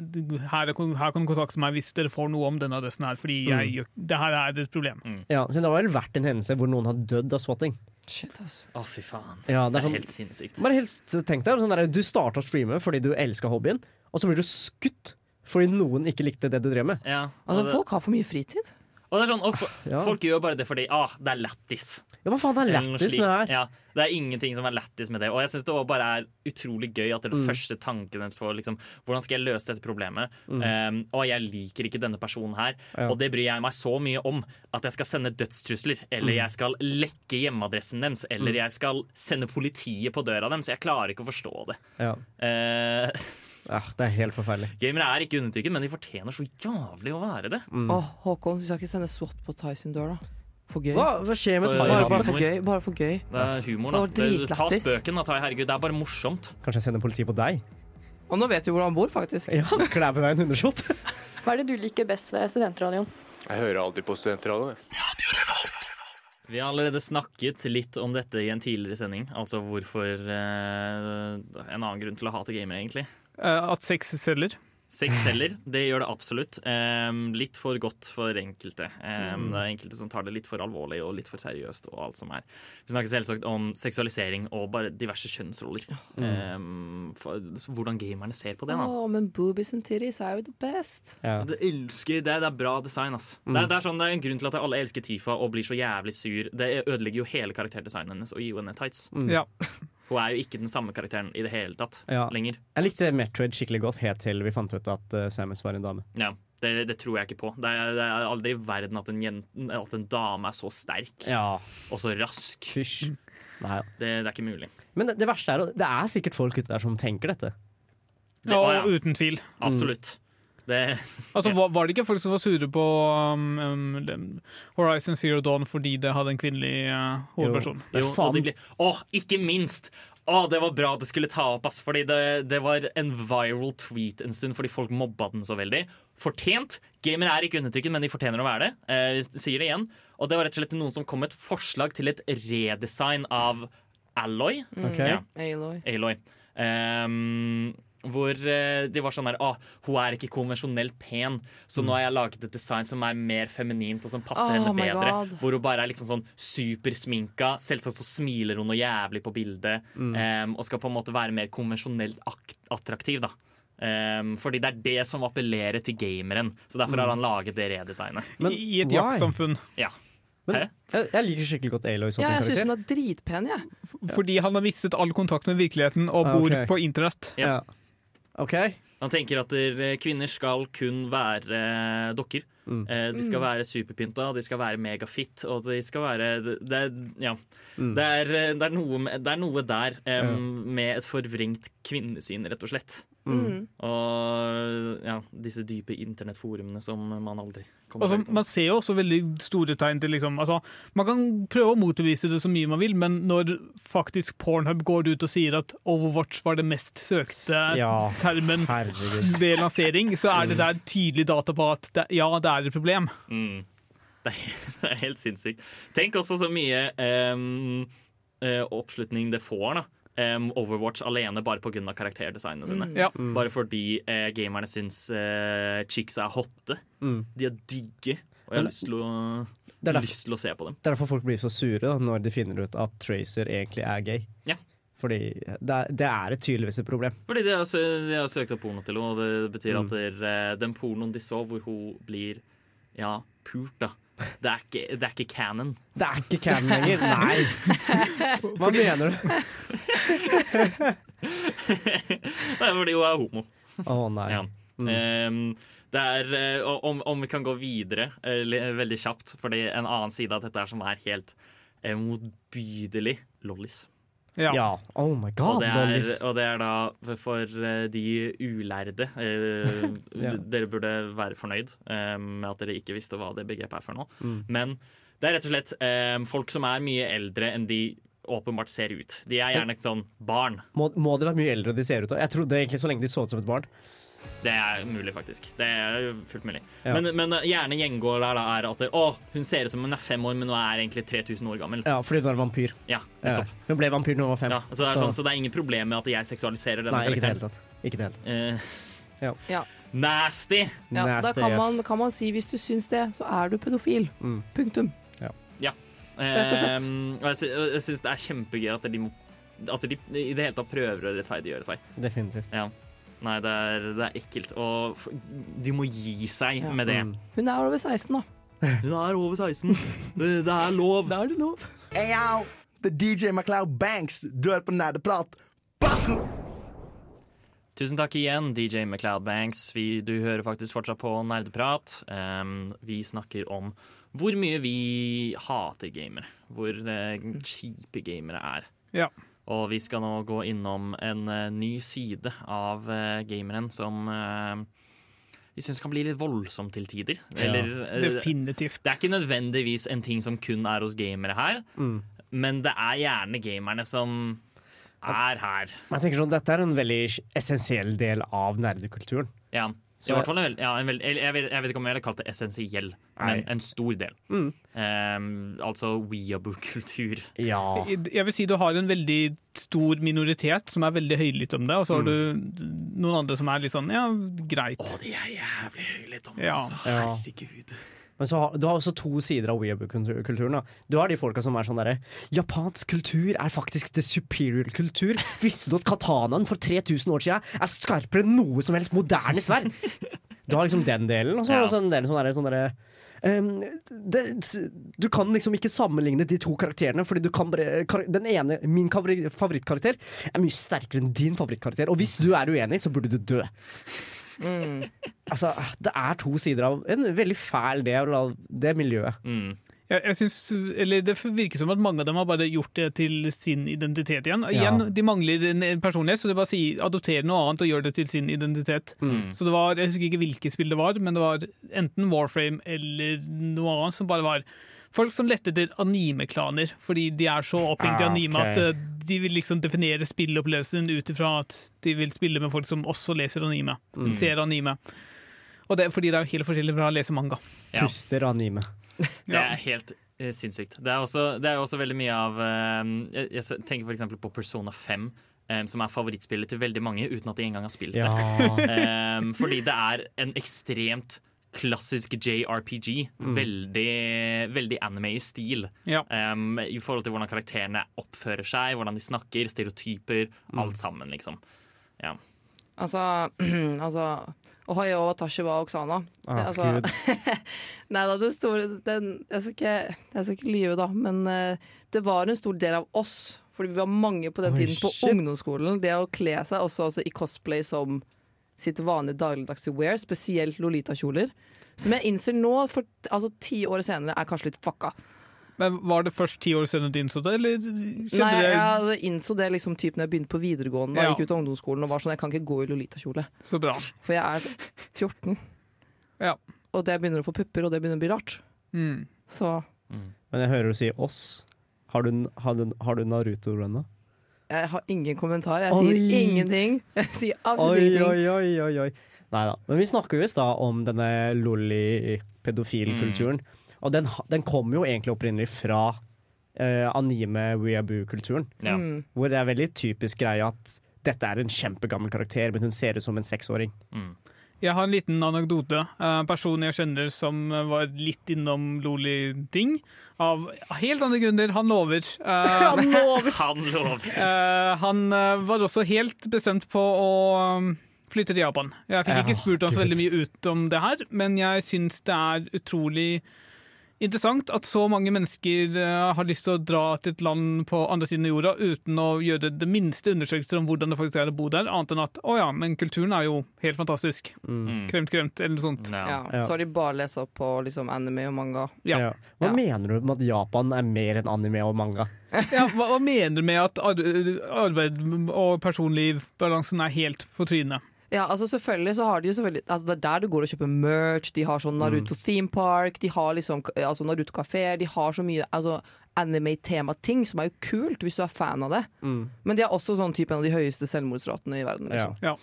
her, er- her kan du kontakte meg hvis dere får noe om denne adressen her, fordi jeg, Mm. det her er et problem. Ja, så det har vel vært en hendelse hvor noen har dødd av swatting. Shit, altså. Å, fy faen. Ja, det, det er er sånn- helt sinnssykt. Bare helt tenk deg, sånn der, Du starta å streame fordi du elska hobbyen, og så blir du skutt fordi noen ikke likte det du drev med. Ja, Altså, det- folk har for mye fritid. Og det er sånn, og Ja. Folk gjør bare det fordi ah, det er lættis. Ja, hva faen er lættis med det her? Ja, det er ingenting som er lættis med det. Og jeg syns det bare er utrolig gøy at det er den Mm. første tanken deres på liksom, hvordan skal jeg løse dette problemet. Mm. Um, og jeg liker ikke denne personen her. Ja. Og det bryr jeg meg så mye om at jeg skal sende dødstrusler, eller Mm. jeg skal lekke hjemmeadressen deres, eller Mm. jeg skal sende politiet på døra deres. Jeg klarer ikke å forstå det. Ja. Eh, Ja, det er helt forferdelig. gamere er ikke undertrykket, men de fortjener så jævlig å være det. Mm. Åh, Håkon, vi skal ikke sende SWAT på Tyson dør, da. For gøy. Hva, hva skjer med thai? Bare, bare for gøy. Bare for gøy. Det er humor, da. Det, ta spøken, da, Tai. Herregud, det er bare morsomt. Kanskje jeg sender politiet på deg? Og nå vet vi hvor han bor, faktisk. Ja, klær på deg en hundeshot. Hva er det du liker best ved studentradioen? Jeg hører alltid på studentradioen. Vi har allerede snakket litt om dette i en tidligere sending. Altså hvorfor eh, En annen grunn til å hate gamere, egentlig. Eh, at sex selger. Sex selger, det gjør det absolutt. Um, litt for godt for enkelte. Um, Mm. Det er enkelte som tar det litt for alvorlig og litt for seriøst. og alt som er. Vi snakker selvsagt om seksualisering og bare diverse kjønnsroller. Mm. Em, for, hvordan gamerne ser på det. da. Åh, men boobies and titties er jo the best. Det elsker det, det er bra design, ass. Mm. Det, er, det, er sånn, det er en grunn til at alle elsker Tifa og blir så jævlig sur. Det ødelegger jo hele karakterdesignen hennes og gir henne tights. Mm. Ja. Hun er jo ikke den samme karakteren i det hele tatt Ja. lenger. Jeg likte Metroid skikkelig godt helt til vi fant ut at uh, Samus var en dame. Ja, det, det tror jeg ikke på. Det er, det er aldri i verden at en, jente, at en dame er så sterk Ja. og så rask. Fysj. Nei, ja. Det, det er ikke mulig. Men det, det verste er at det er sikkert folk ute der som tenker dette. Det, Ja, å, ja. uten tvil. Absolutt. Det, Altså, var, var det ikke folk som var sure på um, um, Horizon Zero Dawn fordi det hadde en kvinnelig uh, hovedperson? Jo, og ble, å, ikke minst! Å, det var bra at det skulle ta opp, ass, fordi det, det var en viral tweet en stund fordi folk mobba den så veldig. Fortjent. Gamere er ikke undertrykket, men de fortjener å være det. Eh, sier det igjen. Og det var rett og slett noen som kom med et forslag til et redesign av Alloy. Mm. Ok. Ja, Aloy. Aloy. Ehm, hvor eh, de var sånn her Å, hun er ikke konvensjonelt pen, så nå har jeg laget et design som er mer feminint, og som passer Oh henne bedre. God. Hvor hun bare er liksom sånn supersminka. Selvsagt så smiler hun noe jævlig på bildet, Mm. Um, og skal på en måte være mer konvensjonelt attraktiv, da. Um, fordi det er det som appellerer til gameren. Så derfor har Mm. han laget det redesignet. I, I et jaktsamfunn. Ja. Men jeg, jeg liker skikkelig godt Aloy som Ja, jeg syns hun er dritpen, jeg. Fordi han har mistet all kontakt med virkeligheten og Ah, bor ok. på internett. Ja. Ja. OK. Han tenker at der, kvinner skal kun være eh, dokker. Mm. Eh, de skal Mm. være superpynta, de skal være megafit, og de skal være Det, er- ja. Mm. det, er, eh, det, er, noe, det er noe der um, Ja. med et forvrengt kvinnesyn, rett og slett. Mm. Og ja, disse dype internettforumene som man aldri kommer Altså, seg man ser jo også veldig store tegn til liksom, altså, Man kan prøve å motbevise det så mye man vil, men når faktisk Pornhub går ut og sier at Overwatch var det mest søkte Ja. termen Herregud. ved lansering, så er det der tydelig data på at det, ja, det er et problem. Mm. Det, er, det er helt sinnssykt. Tenk også så mye eh, oppslutning det får, da. Em, Overwatch alene bare pga. karakterdesignene sine. Mm. Ja. Mm. Bare fordi uh, gamerne syns uh, chicks er hotte. Mm. De er digge. Og jeg har lyst til, å, Det er derfor- lyst til å se på dem. Det er derfor folk blir så sure da, når de finner ut at Tracer egentlig er gay. Ja. Fordi det er, det er et tydeligvis et problem. Fordi de har, sø- de har søkt opp porno til henne, og det betyr Mm. at der, eh, den pornoen de så hvor hun blir ja, pult, da. Det er ikke, det er ikke canon. Det er ikke canon lenger! Nei! Hva mener du? Det er fordi hun er homo. Å nei. Ja. Mm. Um, er, eh, om, om vi kan gå videre eh, veldig kjapt, fordi en annen side av dette er som er helt eh, motbydelig lollis. Ja. Ja. Oh my Og det, er, og det er da for- for eh, de ulærde eh, Ja. Dere burde være fornøyd eh, med at dere ikke visste hva det begrepet er for nå. Mm. Men det er rett og slett eh, folk som er mye eldre enn de åpenbart ser ut. De er gjerne sånn barn. Må, må de være mye eldre enn de ser ut? Jeg trodde egentlig så lenge de så ut som et barn. Det er mulig, faktisk. Det er fullt mulig. Ja. Men, men eh, gjerne gjengåer der da er at å, hun ser ut som hun er fem år, men hun er egentlig 3000 år gammel. Ja, fordi hun er vampyr. Ja, Ja. Hun ble vampyr da hun var fem. Ja, så, det er sånn, så det er ingen problem med at jeg seksualiserer denne Nei, ikke det hele karakteren. tatt. Ikke det hele tatt. Uh, Ja. Ja. nasty! Ja, da kan man, kan man si hvis du syns det, så er du pedofil. Mm. Punktum. Ja. Rett og slett. Eh, og jeg, sy jeg syns det er kjempegøy at de, at de i det hele tatt prøver å rettferdiggjøre seg. Definitivt. Ja. Nei, det er, det er ekkelt. Og de må gi seg Ja. med det. Mm. Hun er over 16, da. Hun er over 16. Det, det er lov. Da er det lov. Hey, yo, er DJ MacLeod Banks. Du hører på Nerdeprat. Baku! Tusen takk igjen, DJ MacLeod Banks. Vi, du hører faktisk fortsatt på Nerdeprat. Um, vi snakker om hvor mye vi hater gamere. Hvor uh, kjipe gamere er. Ja. Og vi skal nå gå innom en eh, ny side av eh, gameren som eh, vi syns kan bli litt voldsom til tider. Eller, ja, Definitivt. Det er ikke nødvendigvis en ting som kun er hos gamere her, Mm. men det er gjerne gamerne som er her. Men jeg tenker sånn, Dette er en veldig essensiell del av nerdekulturen. Ja. Så- I hvert fall en ja, en veld, jeg, vet, jeg vet ikke om jeg ville kalt det essensiell, men en stor del. Mm. Um, altså weeaboo-kultur. Ja. Jeg vil si du har en veldig stor minoritet som er veldig høylytt om det, og så har du noen andre som er litt sånn ja, greit. Å, de er jævlig høylytte om det, Ja. altså. Ja. Herregud. Men så har, du har også to sider av weeaboo-kulturen. Du har de folka som er sånn derre Japansk kultur er faktisk the superior kultur. Visste du at katanaen for 3000 år siden er skarpere enn noe som helst moderne sverd? Du har liksom den delen, og så har du også en del sånn derre sånn der, Um, det, du kan liksom ikke sammenligne de to karakterene, Fordi du kan Den ene, min favorittkarakter, er mye sterkere enn din favorittkarakter. Og hvis du er uenig, så burde du dø. Mm. Altså, det er to sider av en veldig fæl del av det miljøet. Mm. Jeg, jeg synes, eller Det virker som at mange av dem har bare gjort det til sin identitet igjen. Ja. De mangler en personlighet, så det er bare å si, adoptere noe annet og gjøre det til sin identitet. Mm. Så det var, Jeg husker ikke hvilke spill det var, men det var enten Warframe eller noe annet som bare var folk som lette etter anime-klaner, fordi de er så opphengt i Ah, anime at eh, de vil liksom definere spillopplevelsen ut ifra at de vil spille med folk som også leser anime. Mm. Ser anime. Og det er fordi det er helt forskjellig fra å lese manga. Ja. Puster anime. Det er helt eh, sinnssykt. Det er, også, det er også veldig mye av eh, Jeg, jeg tenker f.eks. på Persona 5. eh, som er favorittspillet til veldig mange, uten at de engang har spilt Ja. det. Eh, fordi det er en ekstremt klassisk JRPG. Mm. Veldig, veldig anime i stil. Ja. Um, I forhold til hvordan karakterene oppfører seg, hvordan de snakker, stereotyper. Alt sammen, liksom. Ja. Altså, altså Ohio og Tashi wa Oksana. Ah, Det- altså, Nei da, det store den, jeg, skal ikke, jeg skal ikke lyve, da, men uh, det var en stor del av oss. Fordi vi var mange på den Oi, tiden på shit. ungdomsskolen. Det å kle seg også, også i cosplay som sitt vanlige dagligdagse wear, spesielt Lolita-kjoler. Som jeg innser nå, for altså, ti år senere, er kanskje litt fucka. Men Var det først ti år siden du innså det, eller Nei, jeg altså, innså det liksom typ når jeg begynte på videregående. Da Ja. jeg gikk ut av ungdomsskolen og var sånn, jeg kan ikke gå i Lolita-kjole. så bra? For jeg er 14. Ja. Og det begynner å få pupper, og det begynner å bli rart. Mm. Så Men jeg hører du si oss. Har du, har du, har du Naruto-runna? Jeg har ingen kommentar. Jeg Oi. sier ingenting. Jeg sier absolutt Oi, ingenting. oi, oi, oi, oi. Nei da. Men vi snakker jo i stad om denne lolly-pedofilkulturen. Og den, den kommer jo egentlig opprinnelig fra eh, anime weaboo-kulturen. Ja. Mm. Hvor det er veldig typisk greie at dette er en kjempegammel karakter, men hun ser ut som en seksåring. Mm. Jeg har en liten anekdote. En person jeg kjenner som eh, var litt innom Loli-ting. Av helt andre grunner. Han lover. Eh, Han lover! Han lover. eh, han eh, var også helt bestemt på å um, flytte til Japan. Jeg fikk ikke spurt ham så veldig mye ut om det her, men jeg syns det er utrolig interessant at så mange mennesker eh, har lyst til å dra til et land på andre siden av jorda uten å gjøre det minste undersøkelser om hvordan det faktisk er å bo der, annet enn at å ja, men kulturen er jo helt fantastisk. Mm. Kremt, kremt, eller noe sånt. Ja. Ja. Ja. Så har de bare lest opp på liksom, anime og manga. Ja. Ja. Hva Ja. mener du med at Japan er mer enn anime og manga? Ja, hva, hva mener du med at arbeid og personliv-balansen er helt på trynet? Ja, altså selvfølgelig så har de jo selvfølgelig altså Det er der du går og kjøper merch, de har sånn Naruto theme park, de har liksom altså Naruto-kafeer. de har så mye altså anime-temating, som er jo kult hvis du er fan av det. Mm. Men de er også sånn type en av de høyeste selvmordsratene i verden. Liksom. Ja.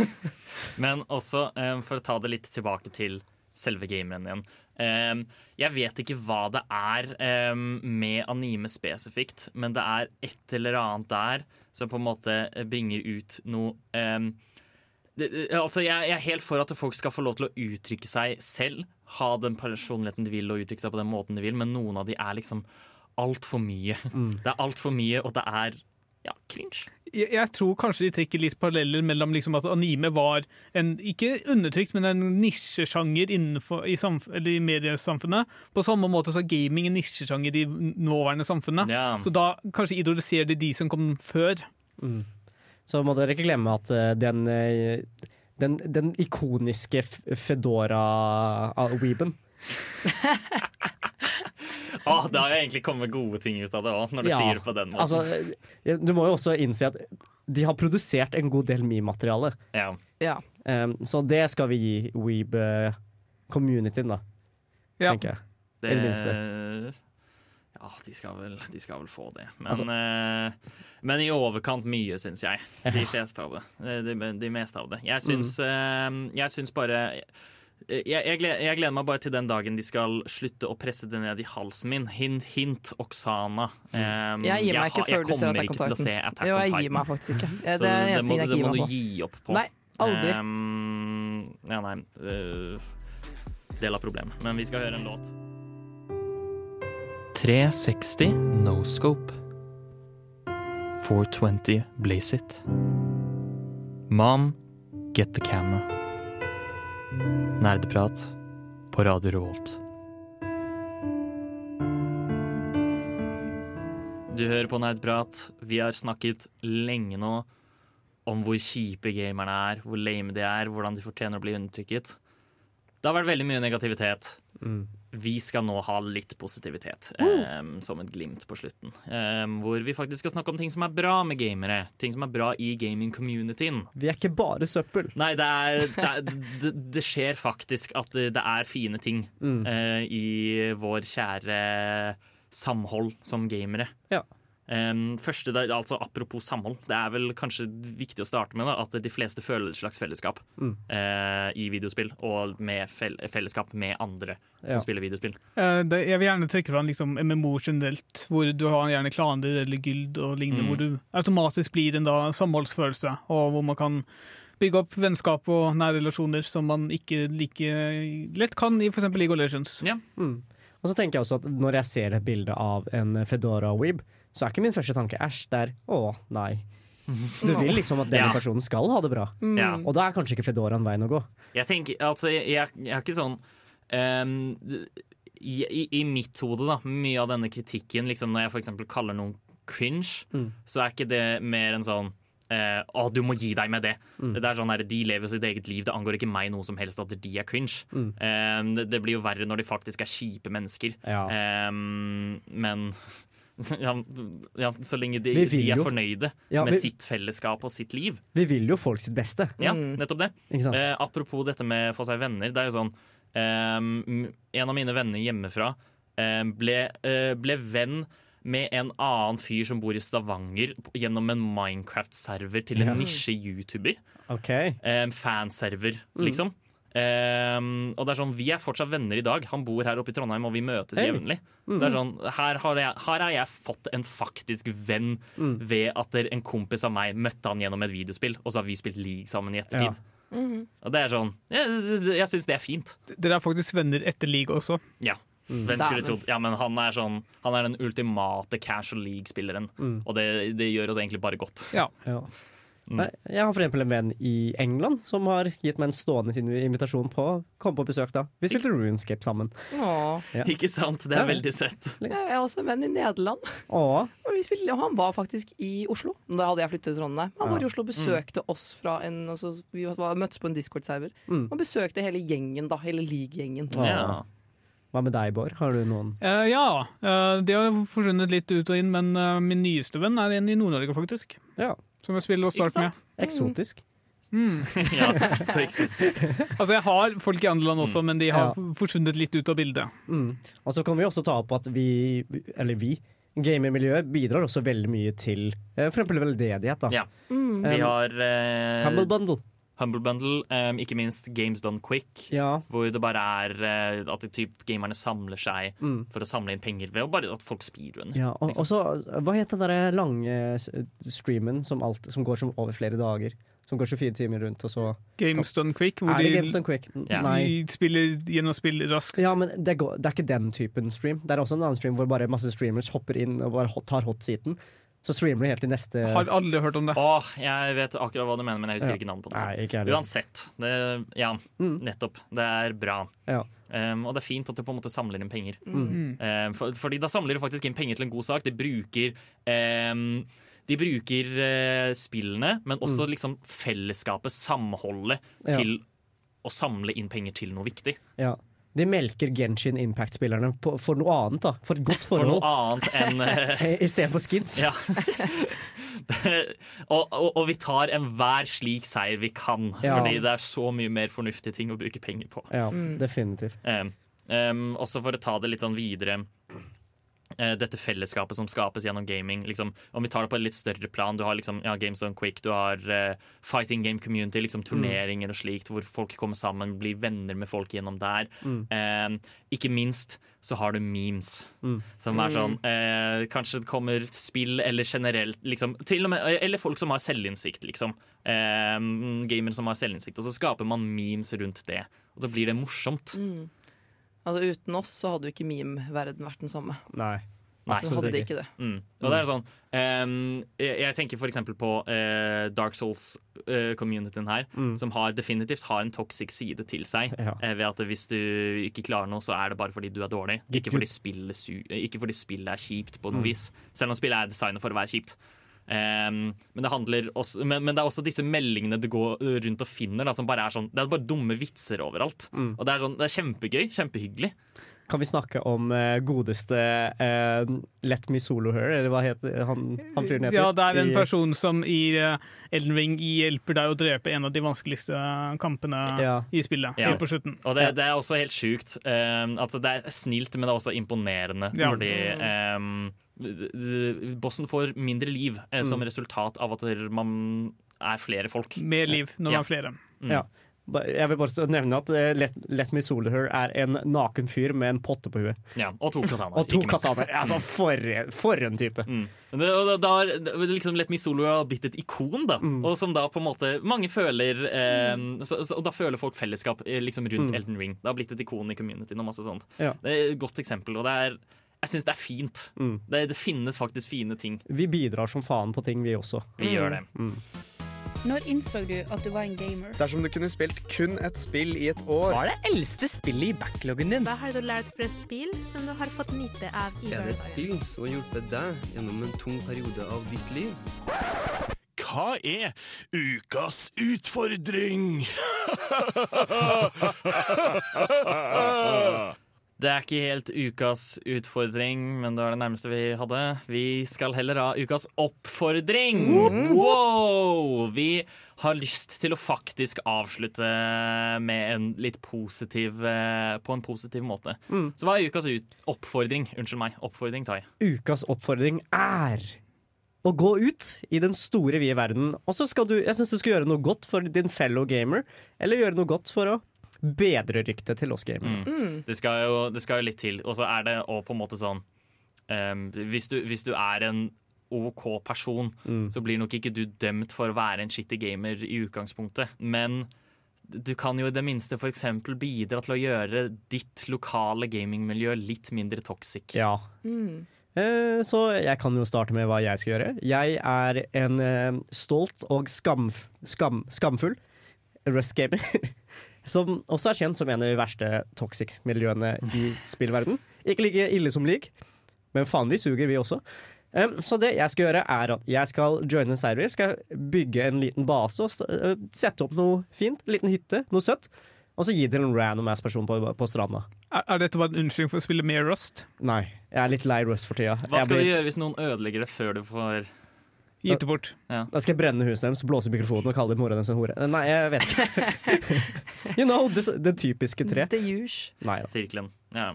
Men også, um, for å ta det litt tilbake til selve gameren igjen. Um, jeg vet ikke hva det er um, med anime spesifikt, men det er et eller annet der som på en måte bringer ut noe det, altså jeg, jeg er helt for at folk skal få lov til å uttrykke seg selv. Ha den personligheten de vil og uttrykke seg på den måten de vil, men noen av de er liksom altfor mye. Det er altfor mye, og det er ja, cringe. Jeg, jeg tror kanskje de trekker litt paralleller mellom liksom at anime var en ikke undertrykt, men en nisjesjanger innenfor i, samf eller i mediesamfunnet. På samme måte som gaming en nisjesjanger i nåværende samfunnet. Yeah. Så da kanskje idoliserer de de som kom før. Mm. Så må dere ikke glemme at eh, den, eh, den, den ikoniske Fedora-weeben Ah, det har jo egentlig kommet gode ting ut av det òg, når du sier det på den måten. Altså, eh, du må jo også innse at de har produsert en god del meme-materiale. ja. Ja. Um, så det skal vi gi Weeb-communityen, da. Ja. Tenker jeg. Det, I det minste. Ja, de skal, vel, de skal vel få det. Men, Altså- eh, men i overkant mye, syns jeg. De fleste av det. Eh, De, de meste av det. Jeg syns, Mm. eh, jeg syns bare jeg, jeg, gleder, jeg gleder meg bare til den dagen de skal slutte å presse det ned i halsen min. Hint, hint, Oksana. Um, Jeg gir meg ikke før du ser kommer Attack on ikke til å Titan. se Attack Jo, jeg gir meg faktisk ikke. Ja, det er det eneste må, det må du gi opp på. Nei, aldri. Um, ja, nei Uh, Del av problemet. Men vi skal høre en låt. 360 no scope. 420 blaze it. Mom, get the camera. Nerdeprat på Radio Revolt. Du hører på Nerdprat. Vi har snakket lenge nå om hvor kjipe gamerne er, hvor lame de er, hvordan de fortjener å bli undertrykket. Det har vært veldig mye negativitet. Mm. Vi skal nå ha litt positivitet, um, som et glimt på slutten. Um, hvor vi faktisk skal snakke om ting som er bra med gamere. Ting som er bra i gaming-communityen. Vi er ikke bare søppel. Nei, det, er, det, er, det, det skjer faktisk at det, det er fine ting Mm. uh, i vår kjære samhold som gamere. Ja. Em, første, det, er altså Apropos samhold, det er vel kanskje viktig å starte med da, at de fleste føler et slags fellesskap Mm. uh, i videospill, og med fel fellesskap med andre Ja. som spiller videospill. Uh, det, jeg vil gjerne trekke fram liksom MMO generelt, hvor du har gjerne klaner eller gyld og lignende, Mm. hvor du automatisk blir en da samholdsfølelse, og hvor man kan bygge opp vennskap og nære relasjoner som man ikke like lett kan i f.eks. League of Legends. Mm. Og så tenker jeg også at når jeg ser et bilde av en Fedora-weeb, så er ikke min første tanke æsj, det er å nei. Du vil liksom at denne Ja. personen skal ha det bra. Mm. Ja. Og da er kanskje ikke Fedoraen veien å gå. Jeg tenker, altså, jeg, er ikke sånn um, i, i, I mitt hode, da, mye av denne kritikken, liksom når jeg f.eks. kaller noen cringe, Mm. så er ikke det mer en sånn Uh, å, du må gi deg med det. Mm. Det er sånn der, De lever sitt eget liv. Det angår ikke meg noe som helst at de er cringe. Mm. Um, det, det blir jo verre når de faktisk er kjipe mennesker. Ja. Um, men ja, ja, så lenge de, de er jo- fornøyde Ja, med vi- sitt fellesskap og sitt liv. Vi vil jo folk sitt beste. Ja, nettopp det. Ikke sant? Eh, apropos dette med å få seg venner. Det er jo sånn eh, En av mine venner hjemmefra eh, ble, eh, ble venn med en annen fyr som bor i Stavanger, gjennom en Minecraft-server til en Ja. nisje-youtuber. OK. Ehm, fanserver, Mm. liksom. Ehm, og det er sånn, Vi er fortsatt venner i dag. Han bor her oppe i Trondheim, og vi møtes Hey. jevnlig. Så Mhm. det er sånn, her har, jeg, her har jeg fått en faktisk venn Mm. ved at en kompis av meg møtte han gjennom et videospill, og så har vi spilt league sammen i ettertid. Mhm. Og det er sånn, Jeg, jeg syns det er fint. Dere er faktisk venner etter league også. Ja. Mm. Hvem skulle trodd? Ja, men han er, sånn, han er den ultimate casual league-spilleren. Mm. Og det, det gjør oss egentlig bare godt. Ja. Ja. Mm. Nei, Jeg har for eksempel en venn i England som har gitt meg en stående invitasjon på å komme på besøk da. Vi spilte Runescape sammen. Ja. Ikke sant? Det er Ja. veldig søtt. Jeg er også en venn i Nederland. Og vi spilte, og han var faktisk i Oslo. Da hadde jeg flyttet til Trondheim. Han var Ja. i Oslo og besøkte oss fra en altså, Vi var, møttes på en Discord-server. Mm. Og besøkte hele gjengen, da. Hele league-gjengen. Ja. Hva med deg, Bård? Har du noen Uh, ja, uh, det har forsvunnet litt ut og inn, men uh, min nyeste venn er en i Nord-Norge, faktisk. Ja. Som jeg spiller å starte med. Eksotisk. Mm. ja, så eksotisk. Altså, jeg har folk i andre land også, men de har Ja. forsvunnet litt ut av bildet. Mm. Og så kan vi også ta opp at vi, eller vi, gamermiljøet bidrar også veldig mye til f.eks. for eksempel veldedighet. Da. Ja. Mm. Vi Um, har eh, Humble Bundle. Humble Bundle, um, ikke minst Games Done Quick, Ja. hvor det bare er uh, at typ gamerne samler seg Mm. for å samle inn penger ved bare at folk speedrunner. Ja, og, liksom. og så, hva het den der lange s- streamen som, alt, som går som over flere dager? Som går 24 timer rundt, og så Games Done Quick, hvor det de, Games Done Quick? de spiller gjennom spill raskt. Ja, men det, går, det er ikke den typen stream. Det er også en annen stream hvor bare masse streamers hopper inn og bare tar hot-seaten. Så streamer de helt til neste Har aldri hørt om det. Åh, jeg vet akkurat hva du mener, men jeg husker Ja. ikke navnet på det. Nei, ikke. Uansett. Det, ja, nettopp. Det er bra. Ja. Um, og det er fint at det på en måte samler inn penger. Mm. Um, for, fordi da samler du faktisk inn penger til en god sak. De bruker um, de bruker uh, spillene, men også Mm. liksom fellesskapet, samholdet, Ja. til å samle inn penger til noe viktig. Ja. De melker Genshin Impact-spillerne for noe annet, da. For et godt For noe annet enn uh... Istedenfor skins. Ja. og, og, og vi tar enhver slik seier vi kan, Ja. fordi det er så mye mer fornuftige ting å bruke penger på. Ja, Mm. definitivt. Um, um, også for å ta det litt sånn videre eh, dette fellesskapet som skapes gjennom gaming. Liksom, om vi tar det på et litt større plan. Du har liksom, ja, Games on Quick, du har uh, Fighting Game Community, liksom turneringer og slikt, hvor folk kommer sammen, blir venner med folk gjennom der. Mm. Um, ikke minst så har du memes, Mm. som er sånn eh, Kanskje det kommer spill eller generelt liksom, til og med, Eller folk som har selvinnsikt, liksom. Um, gamer som har selvinnsikt. Og så skaper man memes rundt det. Og så blir det morsomt. Mm. Altså Uten oss så hadde jo ikke meme-verden vært den samme. Nei. Nei. så hadde ikke det. Mm. Og det er sånn um, jeg, jeg tenker for eksempel på uh, Dark Souls-communityen her, Mm. som har definitivt har en toxic side til seg. Ja. Uh, ved at hvis du ikke klarer noe, så er det bare fordi du er dårlig. Ikke- Ikke fordi spillet, su ikke fordi spillet er kjipt på noe Mm. vis. Selv om spillet er designet for å være kjipt. Ehm, men, det handler også, men, men det er også disse meldingene du går rundt og finner, da, som bare er sånn Det er bare dumme vitser overalt. Mm. Og det er, sånn, det er kjempegøy. Kjempehyggelig. Kan vi snakke om uh, godeste uh, Let Me Solo Her, eller hva heter han, han fyren heter? Ja, det er en person som i uh, Elden Ring hjelper deg å drepe en av de vanskeligste kampene Ja. i spillet. Ja. Helt på slutten. Og det, det er også helt sjukt. Um, altså det er snilt, men det er også imponerende. Ja. Fordi um, bossen får mindre liv eh, som Mm. resultat av at man er flere folk. Mer liv når man er flere. Mm. Ja. Jeg vil bare nevne at eh, Let, Let Me Solo Her er en naken fyr med en potte på huet. Ja, og to kataner. Og to ikke minst. Altså, for, for en type. Mm. Det, og da, da, liksom Let Me Solo har blitt et ikon, da. Mm. Og som da på en måte mange føler eh, så, så, Og da føler folk fellesskap eh, liksom rundt Mm. Elton Ring. Det har blitt et ikon i communityen og masse sånt. Ja. Det er et godt eksempel, og det er jeg syns det er fint. Mm. Det, det finnes faktisk fine ting. Vi bidrar som faen på ting, vi også. Vi gjør det. Mm. Når innså du at du var en gamer? Dersom du kunne spilt kun et spill i et år Hva er det eldste spillet i backloggen din? Hva har du lært fra spill som du har fått nyte av i Er det et spill som har hjulpet deg gjennom en tung periode av ditt liv? Hva er ukas utfordring? Det er ikke helt ukas utfordring, men det var det nærmeste vi hadde. Vi skal heller ha ukas oppfordring. Wow! Vi har lyst til å faktisk avslutte med en litt positiv eh, På en positiv måte. Mm. Så hva er ukas oppfordring? Unnskyld meg. Oppfordring, Tai. Ukas oppfordring er å gå ut i den store, vide verden. Og så skal du, jeg syns du skal gjøre noe godt for din fellow gamer, eller gjøre noe godt for å bedre ryktet til oss gamere. Mm. Det, skal jo, det skal jo litt til. Og så er det også på en måte sånn um, hvis, du, hvis du er en OK person, Mm. så blir nok ikke du dømt for å være en shitty gamer i utgangspunktet. Men du kan jo i det minste f.eks. bidra til å gjøre ditt lokale gamingmiljø litt mindre toxic. Ja. Mm. Eh, Så jeg kan jo starte med hva jeg skal gjøre. Jeg er en eh, stolt og skamf, skam, skamfull Rust-gamer. Som også er kjent som en av de verste toxic-miljøene i spillverden. Ikke like ille som league, men faen, vi suger, vi også. Um, så det jeg skal gjøre, er at jeg skal joine en server, skal bygge en liten base og øh, sette opp noe fint. En liten hytte, noe søtt. Og så gi det til en random ass person på, på stranda. Er, er dette bare en unnskyldning for å spille mer Rust? Nei, jeg er litt lei Rust for tida. Hva skal blir- du gjøre hvis noen ødelegger det før du får Gitt det bort. Ja. Da skal jeg brenne huset deres, blåse i mikrofonen og kalle mora deres en hore. Nei, jeg vet ikke. you know, det, det typiske tre. The huge. Sirkelen. Ja.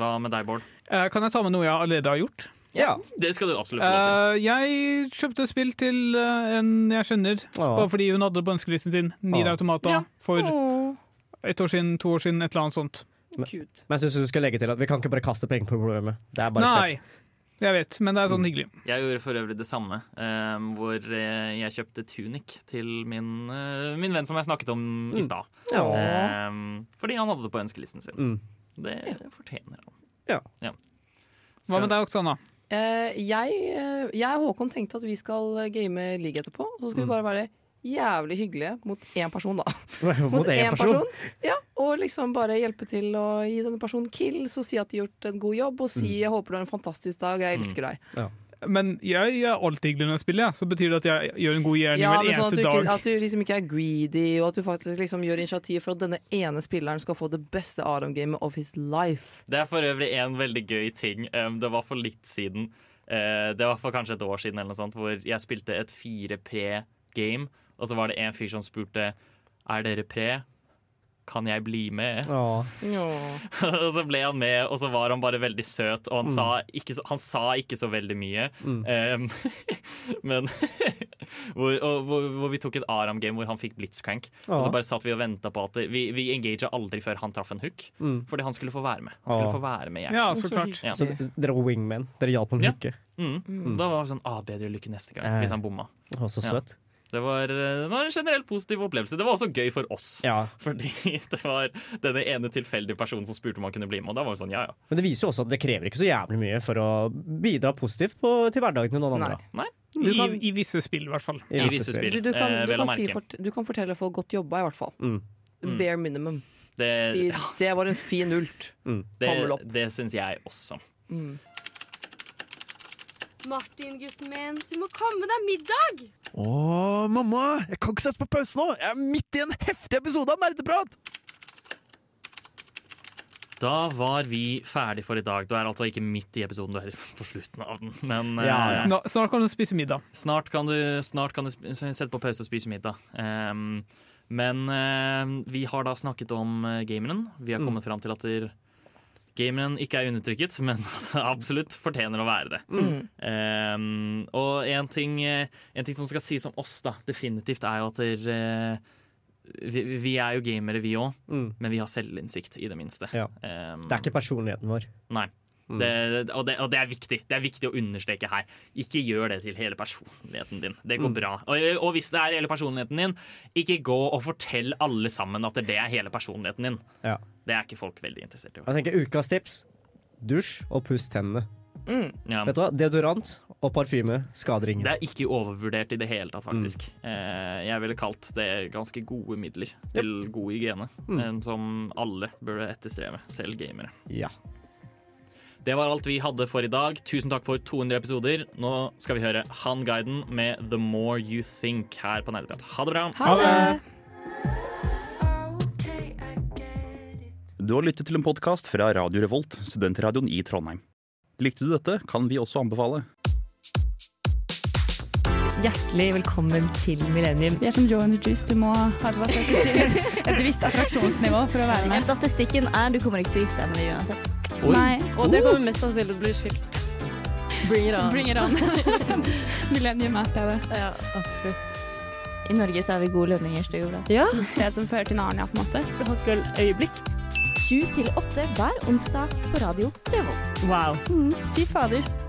Hva med deg, Bård? Uh, Kan jeg ta med noe jeg allerede har gjort? Ja. Det skal du absolutt få lov til. Uh, jeg kjøpte spill til uh, en jeg kjenner, bare fordi hun hadde det på ønskelisten sin. Nier Åh. Automata. Ja. For Åh. et år siden, to år siden, et eller annet sånt. Men jeg syns du skal legge til at vi kan ikke bare kaste penger på problemet. Det er bare Nei, slett. Jeg vet, men det er Mm. sånn hyggelig. Jeg gjorde for øvrig det samme, eh, hvor eh, jeg kjøpte tunic til min, uh, min venn som jeg snakket om i Mm. stad. Ja. Eh, fordi han hadde det på ønskelisten sin. Mm. Det fortjener han. Ja. Hva med deg, Oksana? Eh, jeg, jeg og Håkon tenkte at vi skal game league etterpå, og så skal vi Mm. bare være jævlig hyggelige mot én person, da. Mot én person? Ja, og liksom bare hjelpe til å gi denne personen kills og si at de har gjort en god jobb, og si Mm. 'jeg håper du har en fantastisk dag, jeg elsker deg'. Men jeg er alltid hyggelig når jeg spiller, ja. så betyr det at jeg gjør en god gjerning Ja, hver eneste sånn at dag. ikke, at du liksom ikke er greedy, og at du faktisk liksom gjør initiativ for at denne ene spilleren skal få det beste Adam-gamet of his life. Det er for øvrig en veldig gøy ting. Um, det var for litt siden. Uh, det var for kanskje et år siden eller noe sånt, hvor jeg spilte et fire pre-game, og så var det en fyr som spurte Er dere pre. Kan jeg bli med? Åh. og så ble han med, og så var han bare veldig søt, og han, Mm. sa, ikke så, han sa ikke så veldig mye. Mm. Um, men hvor, og, hvor, hvor vi tok et Aram-game hvor han fikk blitzcrank. Og så bare satt vi og venta på at det, Vi, vi engaga aldri før han traff en hook, Mm. fordi han skulle få være med. Han skulle Åh. få være med i Ja, så klart. Ja. Så dere var wingmen? Dere hjalp ham å Ja. Mm. Mm. Da var det sånn ah, bedre lykke neste gang, Eh. hvis han bomma. Å, så Ja. Det var, eh, det var en generelt positiv opplevelse. Det var også gøy for oss. Ja. Fordi det var denne ene tilfeldige personen som spurte om han kunne bli med. Og da var det sånn, ja ja. Men det viser jo også at det krever ikke så jævlig mye for å bidra positivt på, til hverdagen til noen andre. Nei. Du kan- I, I visse spill, i hvert fall. I visse spill. Du, du, kan, eh, du, kan si fort, du kan fortelle folk godt jobba, i hvert fall. Mm. Mm. Bare minimum. Det, Si 'det var en fin ult'. det, Tommel opp. det syns jeg også. Mm. Martin, gutten min, du må komme deg middag! Å, mamma! Jeg kan ikke sette på pause nå! Jeg er midt i en heftig episode av Nerdeprat! Da var vi ferdig for i dag. Du er altså ikke midt i episoden, du er på slutten av den. Men eh, Snart, snart kan du spise middag. snart kan du, snart kan du sette på pause og spise middag. Um, men eh, vi har da snakket om uh, gameren. Vi har Mm. kommet fram til at der, gameren ikke er undertrykket, men absolutt fortjener å være det. Mm. Um, og en ting, eh, en ting som skal sies om oss, da, definitivt, er jo at der, eh, vi, vi er jo gamere, vi òg, Mm. men vi har selvinnsikt, i det minste. Ja. Um, Det er ikke personligheten vår. Nei. Mm. Det, og, det, og det er viktig Det er viktig å understreke her. Ikke gjør det til hele personligheten din. Det går Mm. bra. Og, og hvis det er hele personligheten din, ikke gå og fortell alle sammen at det er hele personligheten din. Ja. Det er ikke folk veldig interessert i. Jeg tenker ukas tips dusj og puss tennene. Mm. Ja. Vet du hva? Deodorant og parfyme skader ingen. Det er ikke overvurdert i det hele tatt, faktisk. Mm. Eh, jeg ville kalt det ganske gode midler til god hygiene, Mm. eh, som alle burde etterstrebe, selv gamere. Ja. Det var alt vi hadde for i dag. Tusen takk for 200 episoder. Nå skal vi høre Han Guiden med The More You Think her på Nerdeprat. Ha det bra! Ha det! Du har lyttet til en podkast fra Radio Revolt, studentradioen i Trondheim. Likte du dette, kan vi også anbefale. Hjertelig velkommen til Millennium. Vi er som Joe and the Juice. Du må ha et, visst attraksjonsnivå for å være med. Statistikken er du kommer ikke til å gifte deg med det uansett. Nei. Og det kommer mest sannsynlig til å bli skilt. Bring it on. Bring it on. Millennium er stedet. Ja, absolutt. I Norge så har vi gode lønninger, bra. Ja. Sted som fører til Narnia, på en måte. For hot girl-øyeblikk. 7 til 8 hver onsdag på Radio Revolt. Wow. Fy fader.